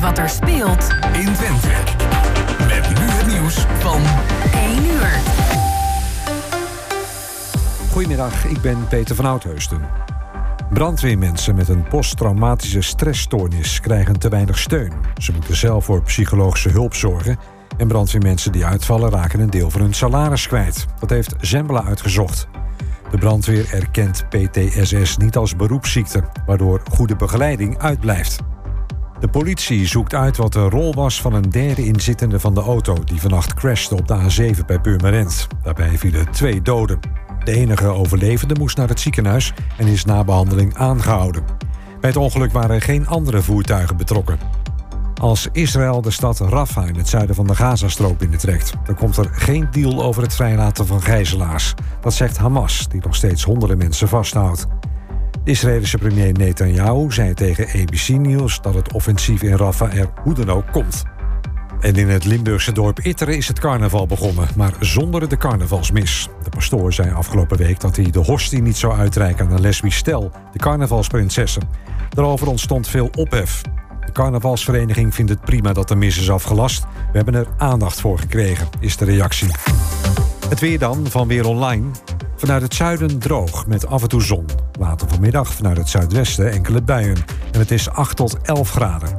wat er speelt in Twente. Met nu het nieuws van 1 uur. Goedemiddag, ik ben Peter van Oudheusden. Brandweermensen met een posttraumatische stressstoornis krijgen te weinig steun. Ze moeten zelf voor psychologische hulp zorgen. En brandweermensen die uitvallen raken een deel van hun salaris kwijt. Dat heeft Zembla uitgezocht. De brandweer erkent PTSS niet als beroepsziekte, waardoor goede begeleiding uitblijft. De politie zoekt uit wat de rol was van een derde inzittende van de auto die vannacht crashte op de A7 bij Purmerend. Daarbij vielen twee doden. De enige overlevende moest naar het ziekenhuis en is na behandeling aangehouden. Bij het ongeluk waren geen andere voertuigen betrokken. Als Israël de stad Rafah in het zuiden van de Gazastrook binnentrekt, dan komt er geen deal over het vrijlaten van gijzelaars. Dat zegt Hamas, die nog steeds honderden mensen vasthoudt. Israëlische premier Netanyahu zei tegen ABC News dat het offensief in Rafah er hoe dan ook komt. En in het Limburgse dorp Itteren is het carnaval begonnen, maar zonder de carnavalsmis. De pastoor zei afgelopen week dat hij de hostie niet zou uitreiken aan een lesbisch stel, de carnavalsprinsessen. Daarover ontstond veel ophef. De carnavalsvereniging vindt het prima dat de mis is afgelast. We hebben er aandacht voor gekregen, is de reactie. Het weer dan van Weer Online. Vanuit het zuiden droog met af en toe zon. Later vanmiddag vanuit het zuidwesten enkele buien. En het is 8 tot 11 graden.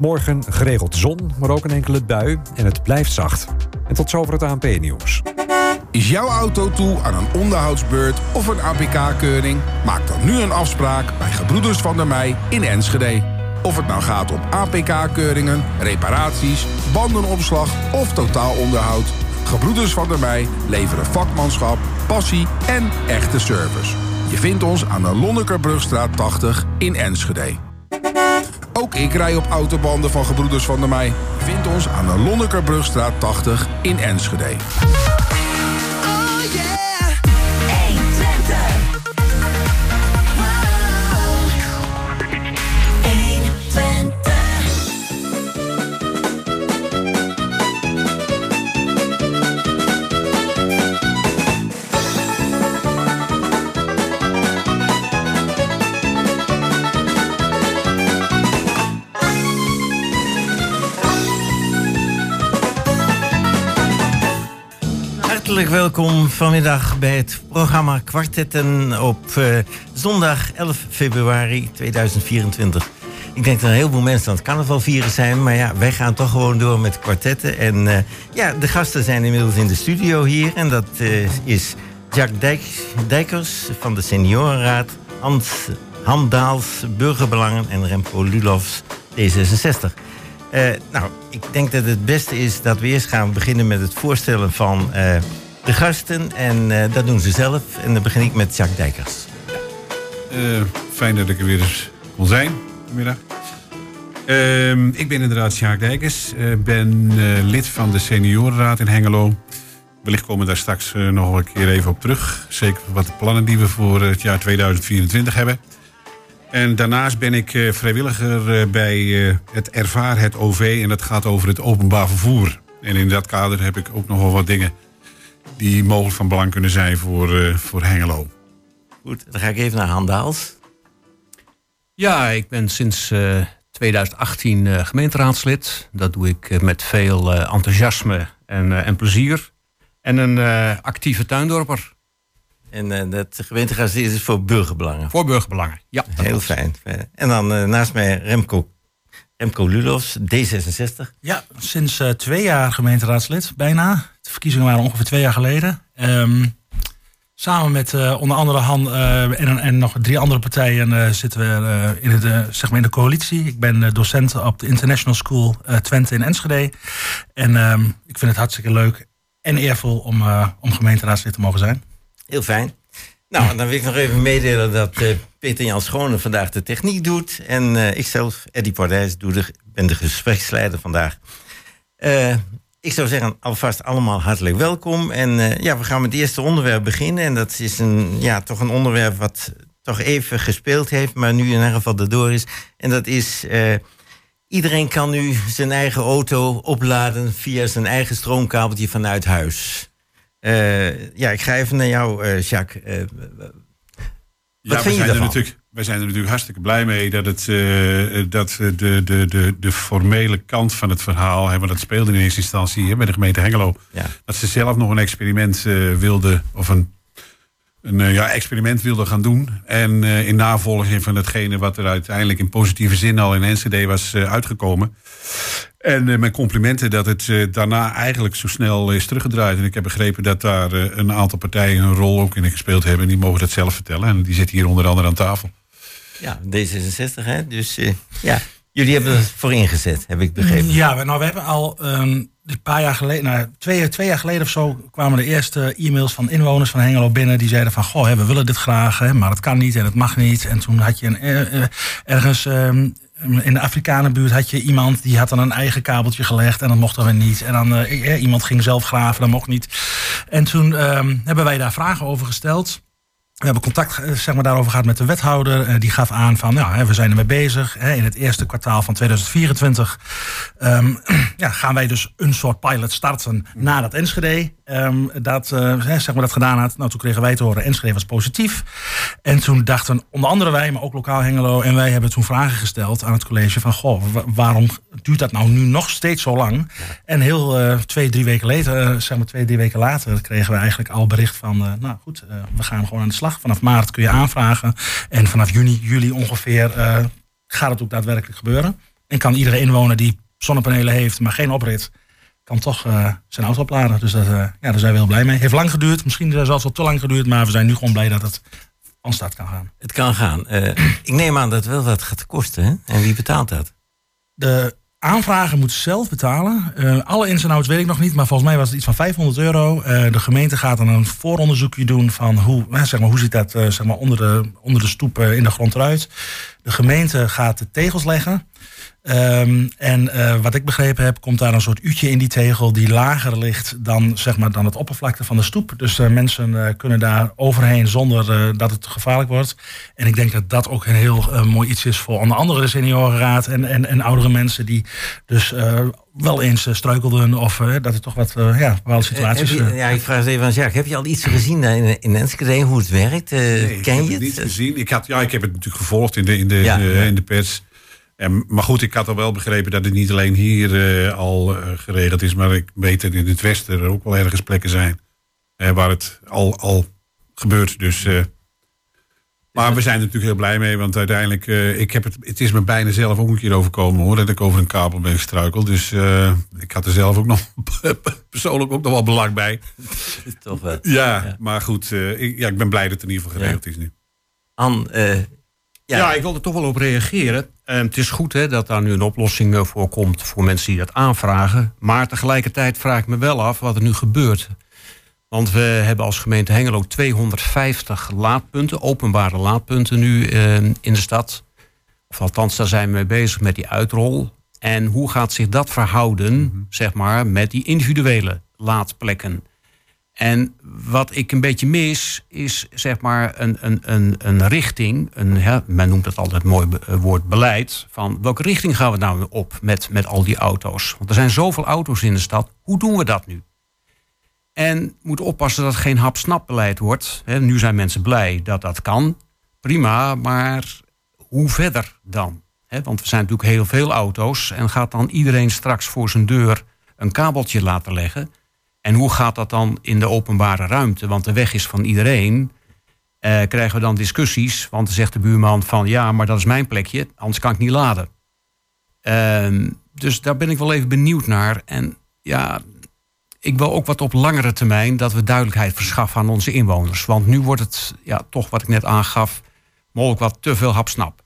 Morgen geregeld zon, maar ook een enkele bui en het blijft zacht. En tot zover het ANP-nieuws. Is jouw auto toe aan een onderhoudsbeurt of een APK-keuring? Maak dan nu een afspraak bij Gebroeders van der Mei in Enschede. Of het nou gaat om APK-keuringen, reparaties, bandenopslag of totaalonderhoud... Gebroeders van der Mei leveren vakmanschap, passie en echte service. Je vindt ons aan de Lonnekerbrugstraat 80 in Enschede. Ook ik rij op autobanden van Gebroeders van der Mei. Je vindt ons aan de Lonnekerbrugstraat 80 in Enschede. Oh. Welkom vanmiddag bij het programma Kwartetten op eh, zondag 11 februari 2024. Ik denk dat een heleboel mensen aan het carnaval vieren zijn, maar ja, wij gaan toch gewoon door met kwartetten. En eh, ja, de gasten zijn inmiddels in de studio hier en dat eh, is Jack Dijk, Dijkers van de Seniorenraad, Hans Hamdaals, Burgerbelangen en Remco Lulofs, D66. Eh, nou, ik denk dat het beste is dat we eerst gaan beginnen met het voorstellen van de gasten. En eh, dat doen ze zelf. En dan begin ik met Jacques Dijkers. Eh, fijn dat ik er weer eens kon zijn vanmiddag. Ehm, ik ben inderdaad Sjaak Dijkers. Ik ben eh, lid van de seniorenraad in Hengelo. Wellicht komen we daar straks eh, nog een keer even op terug. Zeker wat de plannen die we voor het jaar 2024 hebben. En daarnaast ben ik eh, vrijwilliger eh, bij eh, het Ervaar het OV. En dat gaat over het openbaar vervoer. En in dat kader heb ik ook nog wel wat dingen die mogelijk van belang kunnen zijn voor, eh, voor Hengelo. Goed, dan ga ik even naar Han Daals. Ja, ik ben sinds eh, 2018 eh, gemeenteraadslid. Dat doe ik eh, met veel eh, enthousiasme en, eh, en plezier. En een eh, actieve tuindorper En eh dat gemeentegaat is voor burgerbelangen. voor burgerbelangen. Ja, Heel fijn. En dan eh, naast mij Remco, Remco Lulofs, D66. Ja, sinds eh, twee jaar gemeenteraadslid, bijna. De verkiezingen waren ongeveer twee jaar geleden. Ehm, samen met eh, onder andere Han eh, en, en nog drie andere partijen zitten we in, het, zeg maar in de coalitie. Ik ben docent op de International School Twente in Enschede. En ehm, ik vind het hartstikke leuk en eervol om, om gemeenteraadslid te mogen zijn. Heel fijn. Nou, dan wil ik nog even meedelen dat eh, Peter Jan Schone vandaag de techniek doet. En eh, ikzelf, Eddie Pardijs, doe ben de gespreksleider vandaag. Eh, ik zou zeggen, alvast allemaal hartelijk welkom. En ja, we gaan met het eerste onderwerp beginnen. En dat is een, ja, toch een onderwerp wat toch even gespeeld heeft, maar nu in ieder geval erdoor is. En dat is, iedereen kan nu zijn eigen auto opladen via zijn eigen stroomkabeltje vanuit huis. Eh, ja, ik ga even naar jou, eh, Jacques. Eh, Ja, vind je zijn er daarvan? natuurlijk wij zijn er natuurlijk hartstikke blij mee dat, het, eh, dat de, de, de, de formele kant van het verhaal, hè, want dat speelde in eerste instantie hè, bij de gemeente Hengelo, Ja. dat ze zelf nog een experiment eh, wilden, of een, een eh, ja, experiment wilden gaan doen. En eh, in navolging van hetgene wat er uiteindelijk in positieve zin al in Enschede was eh, uitgekomen. En eh, mijn complimenten dat het eh, daarna eigenlijk zo snel is teruggedraaid. En ik heb begrepen dat daar eh, een aantal partijen een rol ook in gespeeld hebben. En die mogen dat zelf vertellen. En die zitten hier onder andere aan tafel. Ja, D66, hè? Dus eh, ja, jullie hebben er voor ingezet, heb ik begrepen. Ja, nou, we hebben al ehm, een paar jaar geleden, nou, twee, twee jaar geleden of zo, kwamen de eerste e-mails van inwoners van Hengelo binnen. Die zeiden van, goh, hè, we willen dit graag, hè, maar het kan niet en het mag niet. En toen had je een, ergens ehm, in de Afrikanenbuurt had je iemand die had dan een eigen kabeltje gelegd en dat mocht weer niet. En dan eh, iemand ging zelf graven, dat mocht niet. En toen ehm, hebben wij daar vragen over gesteld. We hebben contact eh, zeg maar, daarover gehad met de wethouder. Eh, die gaf aan van, nou, hè, we zijn ermee bezig. In het eerste kwartaal van 2024 ehm, ja, gaan wij dus een soort pilot starten na dat Enschede. ehm, dat, hè, zeg maar, dat gedaan had. Nou, toen kregen wij te horen, Enschede was positief. En toen dachten onder andere wij, maar ook lokaal Hengelo... en wij hebben toen vragen gesteld aan het college van... goh, wa- waarom duurt dat nou nu nog steeds zo lang? En heel twee, drie weken later, zeg maar twee, drie weken later... kregen we eigenlijk al bericht van... nou goed, we gaan gewoon aan de slag. Vanaf maart kun je aanvragen. En vanaf juni, juli ongeveer eh, gaat het ook daadwerkelijk gebeuren. En kan iedere inwoner die zonnepanelen heeft, maar geen oprit... kan toch eh, zijn auto opladen. Dus dat, eh, ja, daar zijn we heel blij mee. Heeft lang geduurd, misschien zelfs wel te lang geduurd... maar we zijn nu gewoon blij dat het van start kan gaan. Het kan gaan. Ik neem aan dat het wel wat gaat kosten, hè? En wie betaalt dat? De aanvrager moet zelf betalen. Eh, alle ins en outs weet ik nog niet, maar volgens mij was het iets van 500 euro. Eh, de gemeente gaat dan een vooronderzoekje doen van hoe, zeg maar, hoe ziet dat eh, zeg maar, onder, de, onder de stoep in de grond eruit. De gemeente gaat de tegels leggen. Ehm, en eh, wat ik begrepen heb, komt daar een soort uutje in die tegel die lager ligt dan, zeg maar, dan het oppervlakte van de stoep. Dus eh, mensen eh, kunnen daar overheen zonder eh, dat het gevaarlijk wordt. En ik denk dat dat ook een heel mooi iets is voor onder andere de seniorenraad en, en, en oudere mensen die dus eh, wel eens struikelden of dat er toch wat ja, bepaalde situaties... Je- ja, ik vraag het even aan Jacques. Heb je al iets gezien in, in Enschede, hoe het werkt? Eh, Nee, ik ken heb je het niet gezien. Ik, had, ja, ik heb het natuurlijk gevolgd in de, in de, Ja, eh, ja. in de pers. En, maar goed, ik had al wel begrepen dat het niet alleen hier eh, al eh, geregeld is, maar ik weet dat in het Westen er ook wel ergens plekken zijn eh, waar het al, al gebeurt. Dus, maar we zijn er natuurlijk heel blij mee, want uiteindelijk, ik heb het, het is me bijna zelf ook een keer overkomen hoor, dat ik over een kabel ben gestruikeld. Dus ik had er zelf ook nog persoonlijk ook nog wel belang bij. Toch wel. Ja, maar goed, ik, ja, ik ben blij dat het in ieder geval geregeld is nu. An, Ja, ja, ik wil er toch wel op reageren. Eh, het is goed hè, dat daar nu een oplossing eh, voor komt voor mensen die dat aanvragen. Maar tegelijkertijd vraag ik me wel af wat er nu gebeurt. Want we hebben als gemeente Hengelo 250 laadpunten, openbare laadpunten nu eh, in de stad. Of althans, daar zijn we mee bezig met die uitrol. En hoe gaat zich dat verhouden, zeg maar, met die individuele laadplekken? En wat ik een beetje mis, is zeg maar een, een, een, een richting. Een, men noemt het altijd mooi eh, woord beleid. Van welke richting gaan we nou op met, met al die auto's? Want er zijn zoveel auto's in de stad. Hoe doen we dat nu? En we moeten oppassen dat het geen hap-snap beleid wordt. Nu zijn mensen blij dat dat kan. Prima, maar hoe verder dan? Want er zijn natuurlijk heel veel auto's. En gaat dan iedereen straks voor zijn deur een kabeltje laten leggen? En hoe gaat dat dan in de openbare ruimte? Want de weg is van iedereen. Eh, krijgen we dan discussies? Want dan zegt de buurman van ja, maar dat is mijn plekje, anders kan ik niet laden. Ehm, dus daar ben ik wel even benieuwd naar. En ja, ik wil ook wat op langere termijn dat we duidelijkheid verschaffen aan onze inwoners. Want nu wordt het ja, toch wat ik net aangaf, mogelijk wat te veel hapsnap.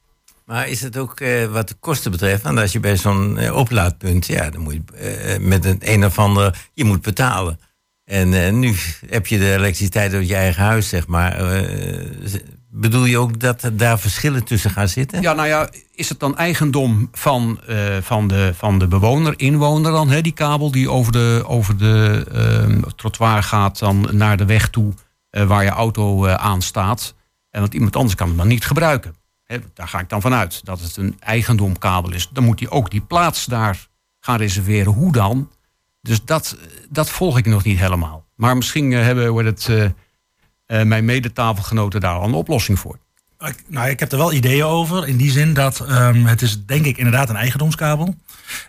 Maar is het ook eh, wat de kosten betreft? Want als je bij zo'n eh, oplaadpunt, ja, dan moet je eh, met een een of ander, je moet betalen. En nu heb je de elektriciteit uit je eigen huis, zeg maar. Bedoel je ook dat daar verschillen tussen gaan zitten? Ja, nou ja, is het dan eigendom van, van, de, van de bewoner, inwoner dan? Hè, die kabel die over de, over de trottoir gaat dan naar de weg toe waar je auto aan staat. En want iemand anders kan het dan niet gebruiken. Daar ga ik dan vanuit dat het een eigendomkabel is. Dan moet hij ook die plaats daar gaan reserveren. Hoe dan? Dus dat, dat volg ik nog niet helemaal. Maar misschien eh, hebben wordt het, eh, eh, mijn medetafelgenoten daar al een oplossing voor. Ik- Nou, ik heb er wel ideeën over. In die zin dat ehm, het is denk ik inderdaad een eigendomskabel.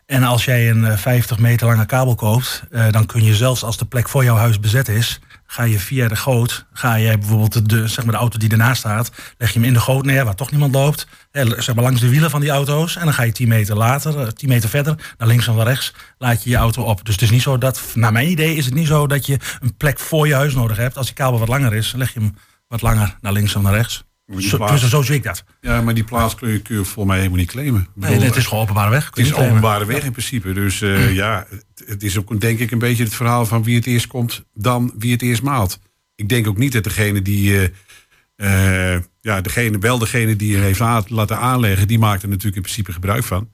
En als jij een eh, 50 meter lange kabel koopt, eh, dan kun je zelfs als de plek voor jouw huis bezet is, ga je via de goot, ga je bijvoorbeeld de, zeg maar de auto die ernaast staat, leg je hem in de goot neer waar toch niemand loopt, hè, zeg maar langs de wielen van die auto's. En dan ga je 10 meter later, eh, 10 meter verder, naar links of naar rechts, laat je je auto op. Dus het is niet zo dat, naar mijn idee is het niet zo dat je een plek voor je huis nodig hebt. Als die kabel wat langer is, leg je hem wat langer naar links of naar rechts. Plaats- dus zo zie ik dat. Ja, maar die plaats kun je, kun je volgens mij helemaal niet claimen. Nee, het is gewoon openbare weg. Het Kun je is openbare weg in principe. Dus eh, ja, het, het is ook denk ik een beetje het verhaal van wie het eerst komt dan wie het eerst maalt. Ik denk ook niet dat degene die, eh, eh, ja, degene, wel degene die er heeft laten aanleggen, die maakt er natuurlijk in principe gebruik van.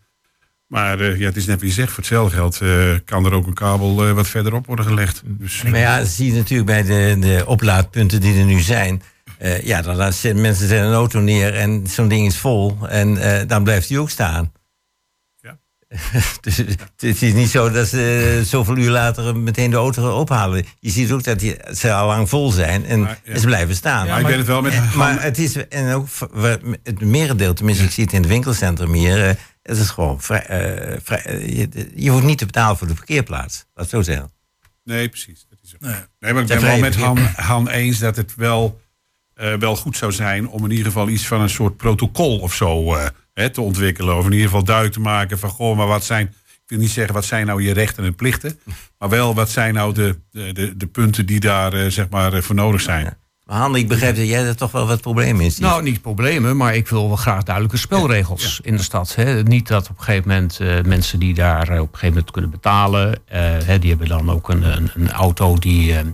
Maar eh, ja, het is net wie je zegt, voor hetzelfde geld eh, kan er ook een kabel wat verderop worden gelegd. Dus, Maar ja, dat zie je natuurlijk bij de, de oplaadpunten die er nu zijn. Eh, ja, dan laat ze- mensen zetten een auto neer en zo'n ding is vol. En eh, dan blijft die ook staan. Ja. dus het het is niet zo dat ze eh, zoveel uur later meteen de auto ophalen. Je ziet ook dat die, ze al lang vol zijn en, Maar, ja. ze blijven staan. maar ik ben het wel met maar het is, en ook het merendeel, tenminste, ik zie het in het winkelcentrum hier. het is gewoon vrij, vrij, je, je hoeft niet te betalen voor de parkeerplaats. Laat zo zeggen. Nee, precies. Dat is. Nee. Nee, maar ik ben wel met Han, Han eens dat het wel, eh, wel goed zou zijn om in ieder geval iets van een soort protocol of zo eh, hè, te ontwikkelen. Of in ieder geval duidelijk te maken van goh, maar wat zijn. Ik wil niet zeggen wat zijn nou je rechten en plichten. Maar wel wat zijn nou de, de, de, punten die daar eh, zeg maar voor nodig zijn. Maar Han, ik begrijp dat jij er toch wel wat problemen in ziet. Nou, niet problemen, maar ik wil wel graag duidelijke spelregels in de stad. Hè. Niet dat op een gegeven moment eh, mensen die daar op een gegeven moment kunnen betalen, eh, hè, die hebben dan ook een, een, een auto die eh,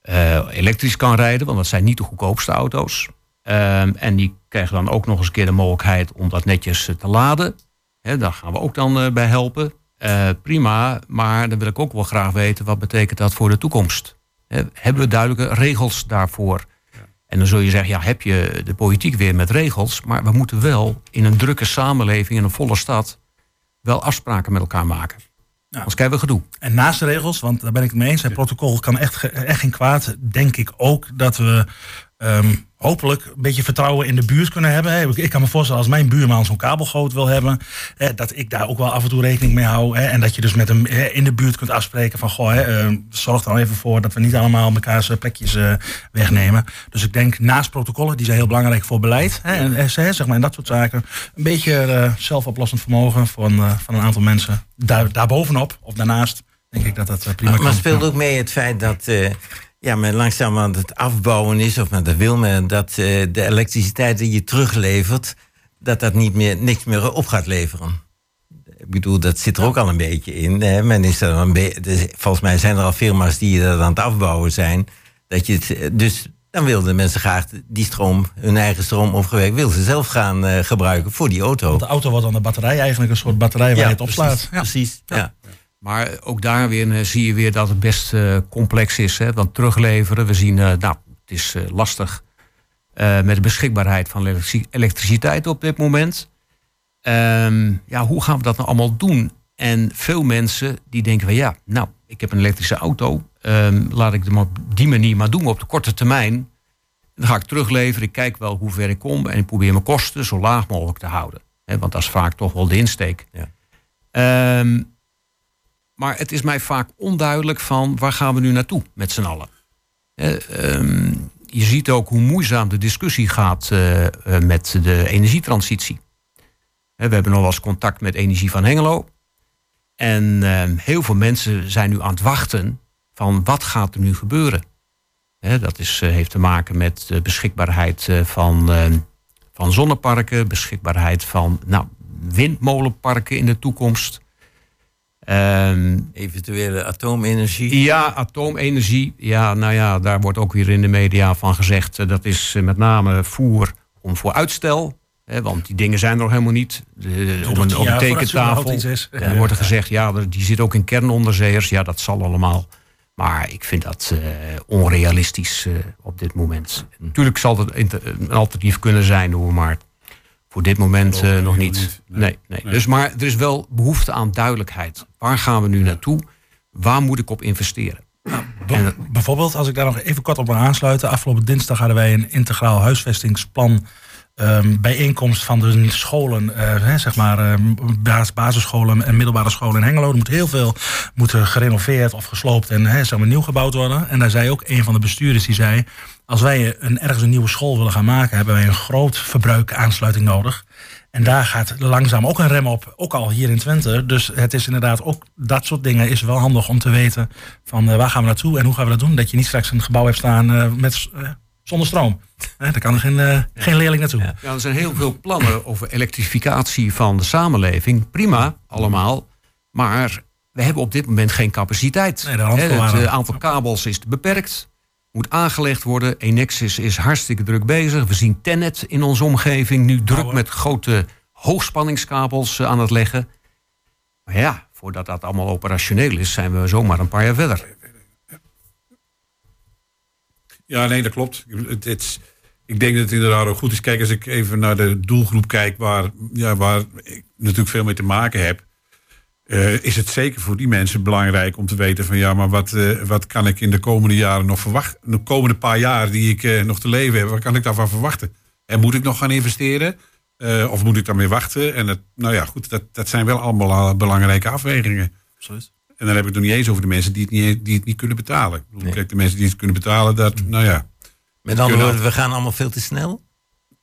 eh, elektrisch kan rijden, want dat zijn niet de goedkoopste auto's. Ehm, en die krijgen dan ook nog eens een keer de mogelijkheid om dat netjes eh, te laden. Hè, daar gaan we ook dan eh, bij helpen. Prima, maar dan wil ik ook wel graag weten wat betekent dat voor de toekomst. Hebben we duidelijke regels daarvoor? En dan zul je zeggen, ja, heb je de politiek weer met regels. Maar we moeten wel in een drukke samenleving, in een volle stad, wel afspraken met elkaar maken. Anders krijgen we gedoe. En naast de regels, want daar ben ik het mee eens, het protocol kan echt, echt geen kwaad. Denk ik ook dat we ehm, hopelijk een beetje vertrouwen in de buurt kunnen hebben. Ik- kan me voorstellen, als mijn buurman zo'n kabelgoot wil hebben, dat ik daar ook wel af en toe rekening mee hou. En dat je dus met hem in de buurt kunt afspreken van, goh, ehm, zorg er nou even voor dat we niet allemaal mekaars eh, plekjes eh, wegnemen. Dus ik denk naast protocollen, die zijn heel belangrijk voor beleid, en, eh, zeg maar, en dat soort zaken, een beetje eh, zelfoplossend vermogen van, eh, van een aantal mensen. Daar, daarbovenop of daarnaast denk ik dat dat eh, prima Maar, maar speelt ook mee het feit dat eh, ja, men langzaam aan het afbouwen is, of men dat wil men, dat de elektriciteit die je teruglevert, dat dat niet meer, niks meer op gaat leveren. Ik bedoel, dat zit er ook al een beetje in. Hè. Men is er een dus volgens mij zijn er al firma's die dat aan het afbouwen zijn. Dat je het, eh, dus dan wilden mensen graag die stroom, hun eigen stroom opgewekt, wilden ze zelf gaan eh, gebruiken voor die auto. Want de auto wordt dan de batterij eigenlijk een soort batterij waar je het opslaat. precies. Ja. precies ja. Maar ook daar weer eh, zie je weer dat het best eh, complex is. Hè? Want terugleveren, we zien, eh, nou, het is lastig met de beschikbaarheid van elektrici- elektriciteit op dit moment. Ehm, ja, hoe gaan we dat nou allemaal doen? En veel mensen die denken van ja, nou, ik heb een elektrische auto. ehm, laat ik het maar op die manier maar doen op de korte termijn. Dan ga ik terugleveren, ik kijk wel hoe ver ik kom... en ik probeer mijn kosten zo laag mogelijk te houden. Want dat is vaak toch wel de insteek. Ja. Ehm, maar het is mij vaak onduidelijk van waar gaan we nu naartoe met z'n allen. Hè, ehm, je ziet ook hoe moeizaam de discussie gaat eh, eh, met de energietransitie. We hebben nog wel contact met Energie van Hengelo. En ehm, heel veel mensen zijn nu aan het wachten van wat gaat er nu gebeuren. Dat is, eh, heeft te maken met de beschikbaarheid eh, van, ehm, van zonneparken, beschikbaarheid van nou, windmolenparken in de toekomst. Ehm, Eventuele atoomenergie. ja, atoomenergie. Ja, nou ja, daar wordt ook weer in de media van gezegd. eh, dat is eh, met name voer om voor uitstel. Hè, want die dingen zijn er nog helemaal niet. De, op een, op een tekentafel. Dan wordt er gezegd, ja, die zit ook in kernonderzeeërs. Ja, dat zal allemaal. Maar ik vind dat eh, onrealistisch eh, op dit moment. Natuurlijk zal het een alternatief kunnen zijn, hoor, maar voor dit moment eh, nog helemaal niet. Nee, Nee. Dus, maar er is wel behoefte aan duidelijkheid. Waar gaan we nu naartoe? Waar moet ik op investeren? Be- En- bijvoorbeeld, als ik daar nog even kort op mag aansluiten. Afgelopen dinsdag hadden wij een integraal huisvestingsplan. ehm, bijeenkomst van de scholen, eh, hè, zeg maar, ehm, bas- basisscholen en middelbare scholen in Hengelo. Er moet heel veel moeten gerenoveerd of gesloopt en hè, zeg maar, nieuw gebouwd worden. En daar zei ook een van de bestuurders die zei: als wij een, ergens een nieuwe school willen gaan maken, hebben wij een groot verbruik aansluiting nodig. En daar gaat langzaam ook een rem op, ook al hier in Twente. Dus het is inderdaad ook dat soort dingen is wel handig om te weten van eh, waar gaan we naartoe en hoe gaan we dat doen. Dat je niet straks een gebouw hebt staan eh, met, eh, zonder stroom. Daar kan er geen, geen leerling naartoe. Ja. Ja, er zijn heel veel plannen over elektrificatie van de samenleving. Prima, allemaal. Maar we hebben op dit moment geen capaciteit. Nee, het aantal kabels is beperkt. Moet aangelegd worden. Enexis is hartstikke druk bezig. We zien Tenet in onze omgeving nu druk Bouwen. met grote hoogspanningskabels eh, aan het leggen. Maar ja, voordat dat allemaal operationeel is, zijn we zomaar een paar jaar verder. Ja, nee, dat klopt. Het, ik denk dat het inderdaad ook goed is. Kijk, als ik even naar de doelgroep kijk waar, ja, waar ik natuurlijk veel mee te maken heb. Eh, is het zeker voor die mensen belangrijk om te weten van ja, maar wat, eh, wat kan ik in de komende jaren nog verwachten? De komende paar jaar die ik eh, nog te leven heb, wat kan ik daarvan verwachten? En moet ik nog gaan investeren? Of moet ik daarmee wachten? En het, nou ja, goed, dat, dat zijn wel allemaal belangrijke afwegingen. Absoluut. En dan heb ik het nog niet eens over de mensen die het niet, die het niet kunnen betalen. Nee. Kijk, de mensen die het kunnen betalen, dat, nou ja. Met andere woorden, we gaan allemaal veel te snel.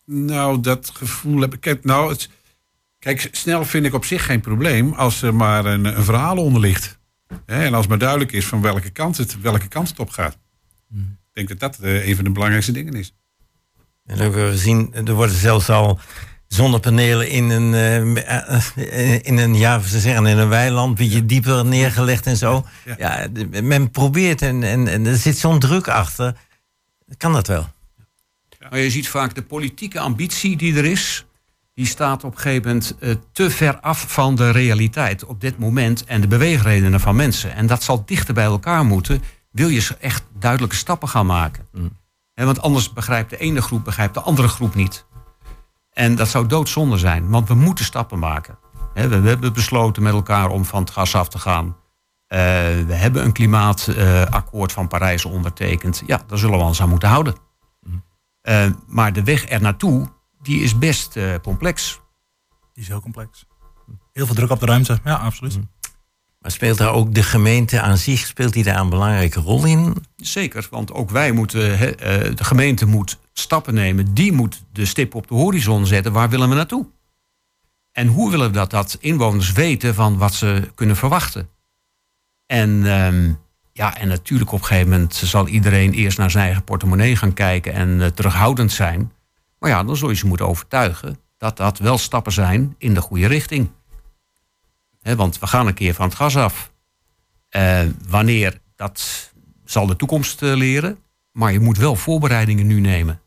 Nou, dat gevoel heb ik. Kijk, nou, het, kijk, snel vind ik op zich geen probleem als er maar een, een verhaal onder ligt. Hè, en als maar duidelijk is van welke kant het, welke kant het op gaat. Ik denk dat dat eh, een van de belangrijkste dingen is. En ook we zien, er worden zelfs al zonnepanelen in een, eh, in een, ja, ze zeggen in een weiland, een beetje dieper neergelegd en zo. Ja. Ja, men probeert en, en, en er zit zo'n druk achter. Kan dat wel? Maar je ziet vaak de politieke ambitie die er is. Die staat op een gegeven moment eh, te ver af van de realiteit op dit moment en de beweegredenen van mensen. En dat zal dichter bij elkaar moeten. Wil je echt duidelijke stappen gaan maken? Hè, want anders begrijpt de ene groep begrijpt de andere groep niet. En dat zou doodzonde zijn, want we moeten stappen maken. We, we hebben besloten met elkaar om van het gas af te gaan. Eh, we hebben een klimaatakkoord van Parijs ondertekend. Ja, daar zullen we ons aan moeten houden. Eh, maar de weg er naartoe, die is best eh, complex. Die is heel complex. Heel veel druk op de ruimte. Ja, absoluut. Maar speelt daar ook de gemeente aan zich, speelt die daar een belangrijke rol in? Zeker, want ook wij moeten, hè, eh, de gemeente moet stappen nemen. Die moet de stip op de horizon zetten. Waar willen we naartoe? En hoe willen we dat, dat inwoners weten van wat ze kunnen verwachten? En, ehm, ja, en natuurlijk op een gegeven moment zal iedereen eerst naar zijn eigen portemonnee gaan kijken en eh, terughoudend zijn. Maar ja, dan zul je ze moeten overtuigen dat dat wel stappen zijn in de goede richting. Want we gaan een keer van het gas af. Eh, wanneer, dat zal de toekomst eh, leren. Maar je moet wel voorbereidingen nu nemen.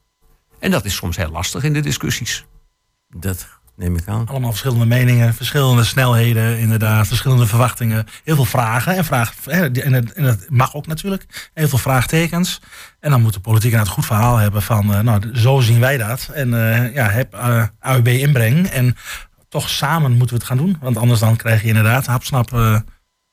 En dat is soms heel lastig in de discussies. Dat neem ik aan. Allemaal verschillende meningen, verschillende snelheden, inderdaad, verschillende verwachtingen. Heel veel vragen en, vraag, hè, en, het, en het mag ook natuurlijk. Heel veel vraagtekens. En dan moet de politiek een goed verhaal hebben van, eh, nou, zo zien wij dat. En eh, ja, heb eh, AUB inbreng. En toch samen moeten we het gaan doen. Want anders dan krijg je inderdaad hapsnap, eh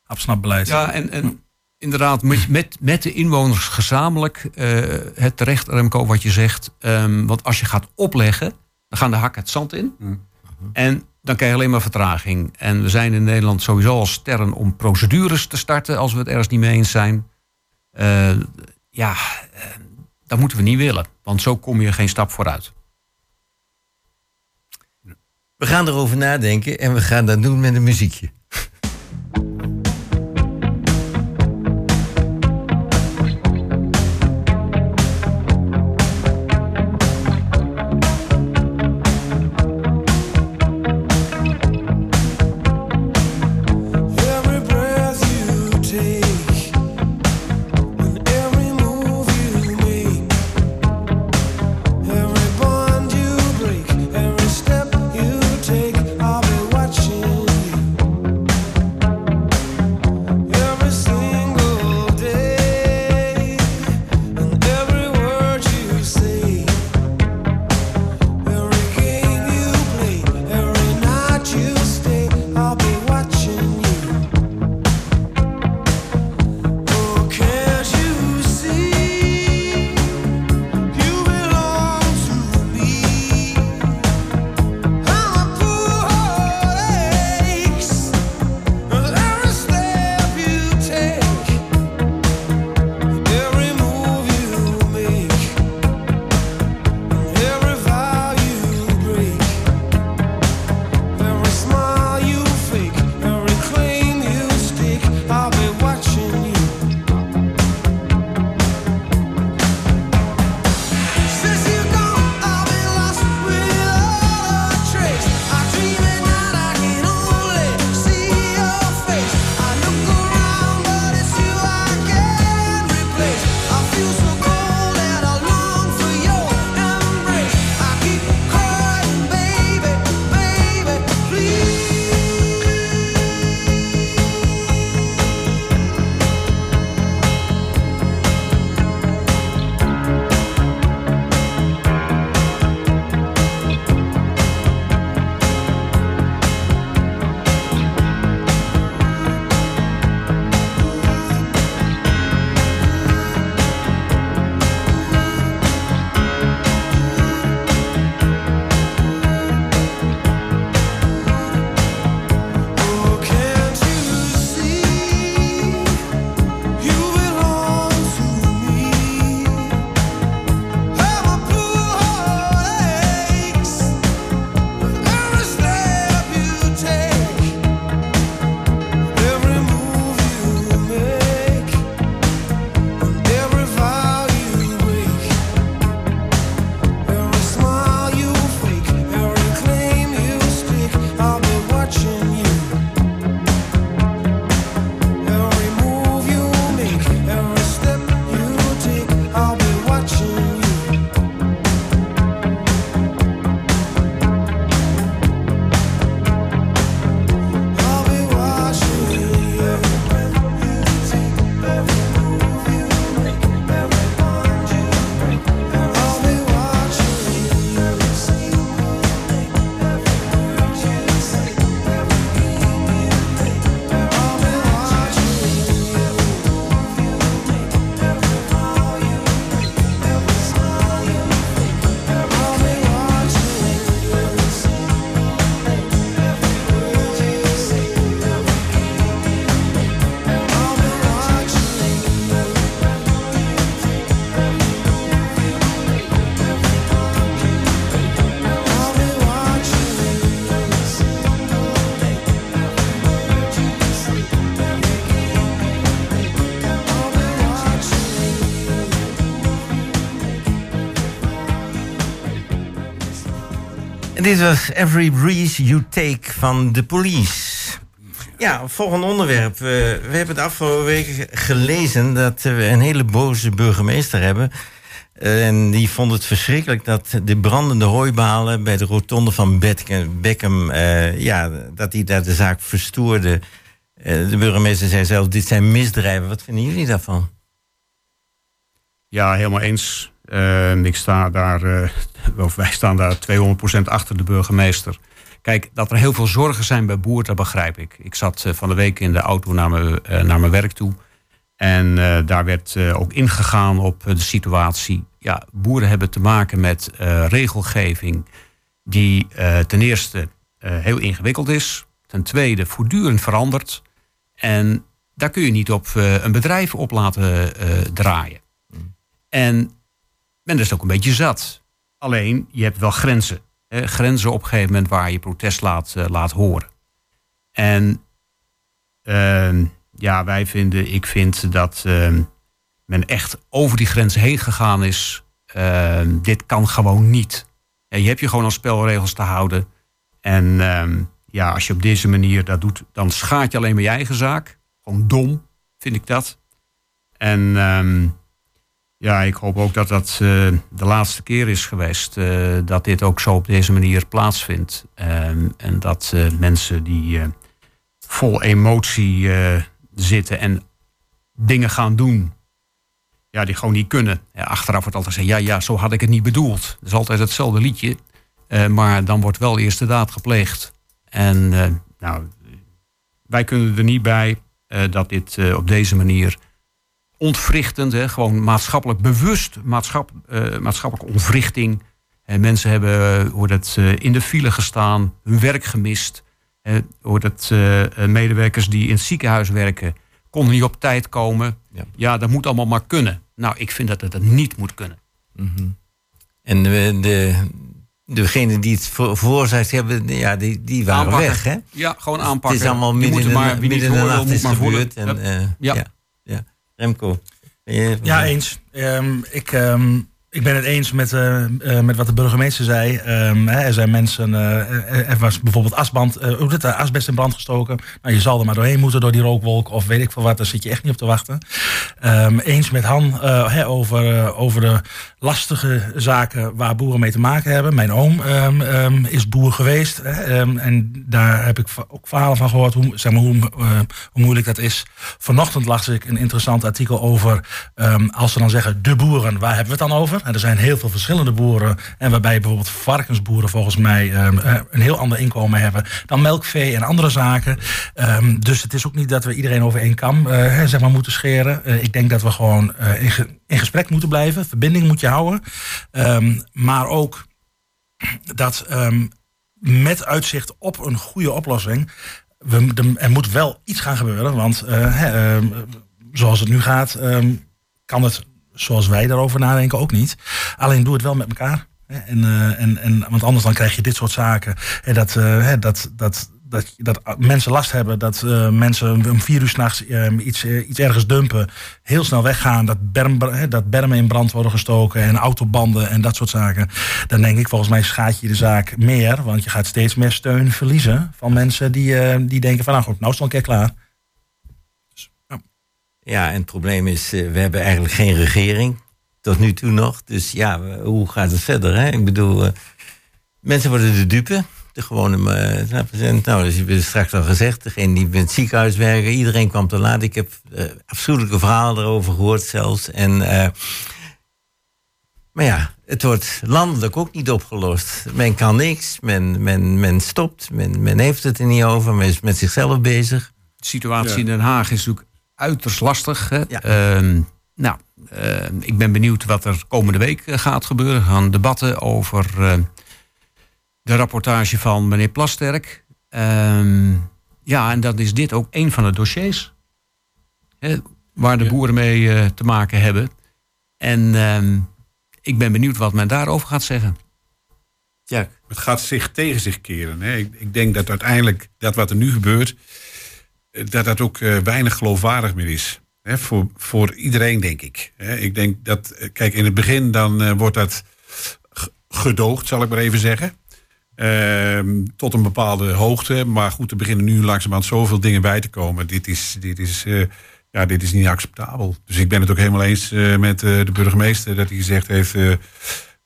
hapsnap beleid. Ja, en, en inderdaad, met, met, met de inwoners gezamenlijk. eh, het terecht, Remco, wat je zegt. Ehm, want als je gaat opleggen, dan gaan de hakken het zand in. En dan krijg je alleen maar vertraging. En we zijn in Nederland sowieso al sterren om procedures te starten als we het ergens niet mee eens zijn. Eh, ja, eh, dat moeten we niet willen. Want zo kom je geen stap vooruit. We gaan erover nadenken en we gaan dat doen met een muziekje. Dit was Every Breeze You Take van The Police. Ja, volgende onderwerp. We hebben de afgelopen weken gelezen dat we een hele boze burgemeester hebben. Eh, en die vond het verschrikkelijk dat de brandende hooibalen bij de rotonde van Beckham eh, ja, dat hij daar de zaak verstoorde. Eh, de burgemeester zei zelf, dit zijn misdrijven. Wat vinden jullie daarvan? Ja, helemaal eens. Eh, ik sta daar, eh, of wij staan daar 200% achter de burgemeester. Kijk, dat er heel veel zorgen zijn bij boeren, dat begrijp ik. Ik zat eh, van de week in de auto naar mijn, eh, naar mijn werk toe. En daar werd ook ingegaan op de situatie. Ja, boeren hebben te maken met regelgeving die ten eerste heel ingewikkeld is. Ten tweede voortdurend verandert. En daar kun je niet op een bedrijf op laten draaien. En men is ook een beetje zat. Alleen, je hebt wel grenzen. Hè? Grenzen op een gegeven moment waar je protest laat, eh, laat horen. En ehm, ja, wij vinden, ik vind dat ehm, men echt over die grens heen gegaan is. Ehm, dit kan gewoon niet. En je hebt je gewoon aan spelregels te houden. En ja, als je op deze manier dat doet, dan schaadt je alleen maar je eigen zaak. Gewoon dom, vind ik dat. En ja, ik hoop ook dat dat eh, de laatste keer is geweest eh, dat dit ook zo op deze manier plaatsvindt. Ehm, en dat eh, mensen die vol emotie zitten en dingen gaan doen, ja, die gewoon niet kunnen. Achteraf wordt altijd gezegd, ja, ja, zo had ik het niet bedoeld. Dat is altijd hetzelfde liedje. Maar dan wordt wel eerst de daad gepleegd. En nou, wij kunnen er niet bij dat dit op deze manier ontwrichtend, hè, gewoon maatschappelijk bewust, maatschap, eh, maatschappelijke ontwrichting. En mensen hebben eh, hoe dat, eh, in de file gestaan, hun werk gemist. Eh, hoe dat, eh, eh, medewerkers die in het ziekenhuis werken, konden niet op tijd komen. Ja. Ja. dat moet allemaal maar kunnen. Nou, ik vind dat het het niet moet kunnen. En de, de, degenen die het ver- veroorzaakt hebben, ja, die, die waren Aanpakken. weg, hè? Ja, gewoon Het aanpakken. is allemaal midden in de, nacht is gebeurd. En, eh, ja. Remco. Ja, eens. Ehm, ik, ehm, ik ben het eens met, eh, eh, met wat de burgemeester zei. Ehm, hè, er zijn mensen, eh, er- was bijvoorbeeld asband, hoe het, asbest in brand gestoken. Nou, je zal er maar doorheen moeten door die rookwolk of weet ik veel wat. Daar zit je echt niet op te wachten. Eens met Han over, over de lastige zaken waar boeren mee te maken hebben. Mijn oom ehm, ehm, is boer geweest. Hè, ehm, en daar heb ik ook verhalen van gehoord hoe, zeg maar, hoe, eh, hoe moeilijk dat is. Vanochtend las ik een interessant artikel over... als ze dan zeggen de boeren, waar hebben we het dan over? En er zijn heel veel verschillende boeren. En waarbij bijvoorbeeld varkensboeren volgens mij eh, een heel ander inkomen hebben... dan melkvee en andere zaken. Dus het is ook niet dat we iedereen over één kam eh, zeg maar, moeten scheren. Ik denk dat we gewoon in, ge- in gesprek moeten blijven. Verbinding moet je houden. Ehm, maar ook dat ehm, met uitzicht op een goede oplossing. We, er moet wel iets gaan gebeuren. Want eh, ehm, zoals het nu gaat, kan het zoals wij daarover nadenken ook niet. Alleen doe het wel met elkaar. En, eh, en, en, want anders dan krijg je dit soort zaken. En dat, eh, hè, dat, dat, dat, dat mensen last hebben, dat eh, mensen om vier uur s'nachts iets, eh, iets ergens dumpen, heel snel weggaan, dat, berm, dat bermen in brand worden gestoken en autobanden en dat soort zaken. Dan denk ik, volgens mij schaadt je de zaak meer, want je gaat steeds meer steun verliezen van mensen die, eh, die denken van nou goed, nou is het al een keer klaar. Ja, en het probleem is, eh, we hebben eigenlijk geen regering. Tot nu toe nog. Dus ja, hoe gaat het verder? Hè? Ik bedoel, eh, mensen worden de dupe. De gewone, eh, snap je? Nou, dat heb je straks al gezegd. Degene die in het ziekenhuis werken, iedereen kwam te laat. Ik heb eh, afschuwelijke verhalen erover gehoord zelfs. En, eh, maar ja, het wordt landelijk ook niet opgelost. Men kan niks, men, men, men stopt, men, men heeft het er niet over, men is met zichzelf bezig. De situatie Ja. in Den Haag is natuurlijk uiterst lastig. Hè? Ja. Ehm, nou, eh, ik ben benieuwd wat er komende week eh, gaat gebeuren. Er gaan debatten over eh, de rapportage van meneer Plasterk. Ehm, ja, en dan is dit ook een van de dossiers hè, waar de Ja. boeren mee eh, te maken hebben. En ehm, ik ben benieuwd wat men daarover gaat zeggen. Ja, Het gaat zich tegen zich keren. Hè. Ik, ik denk dat uiteindelijk dat wat er nu gebeurt, eh, dat dat ook eh, weinig geloofwaardig meer is. Hè, voor, voor iedereen, denk ik. Hè. Ik denk dat, kijk, in het begin dan eh, wordt dat gedoogd, zal ik maar even zeggen. Ehm, tot een bepaalde hoogte. Maar goed, er beginnen nu langzamerhand zoveel dingen bij te komen. Dit is, dit is, eh, ja, dit is niet acceptabel. Dus ik ben het ook helemaal eens eh, met eh, de burgemeester dat hij gezegd heeft: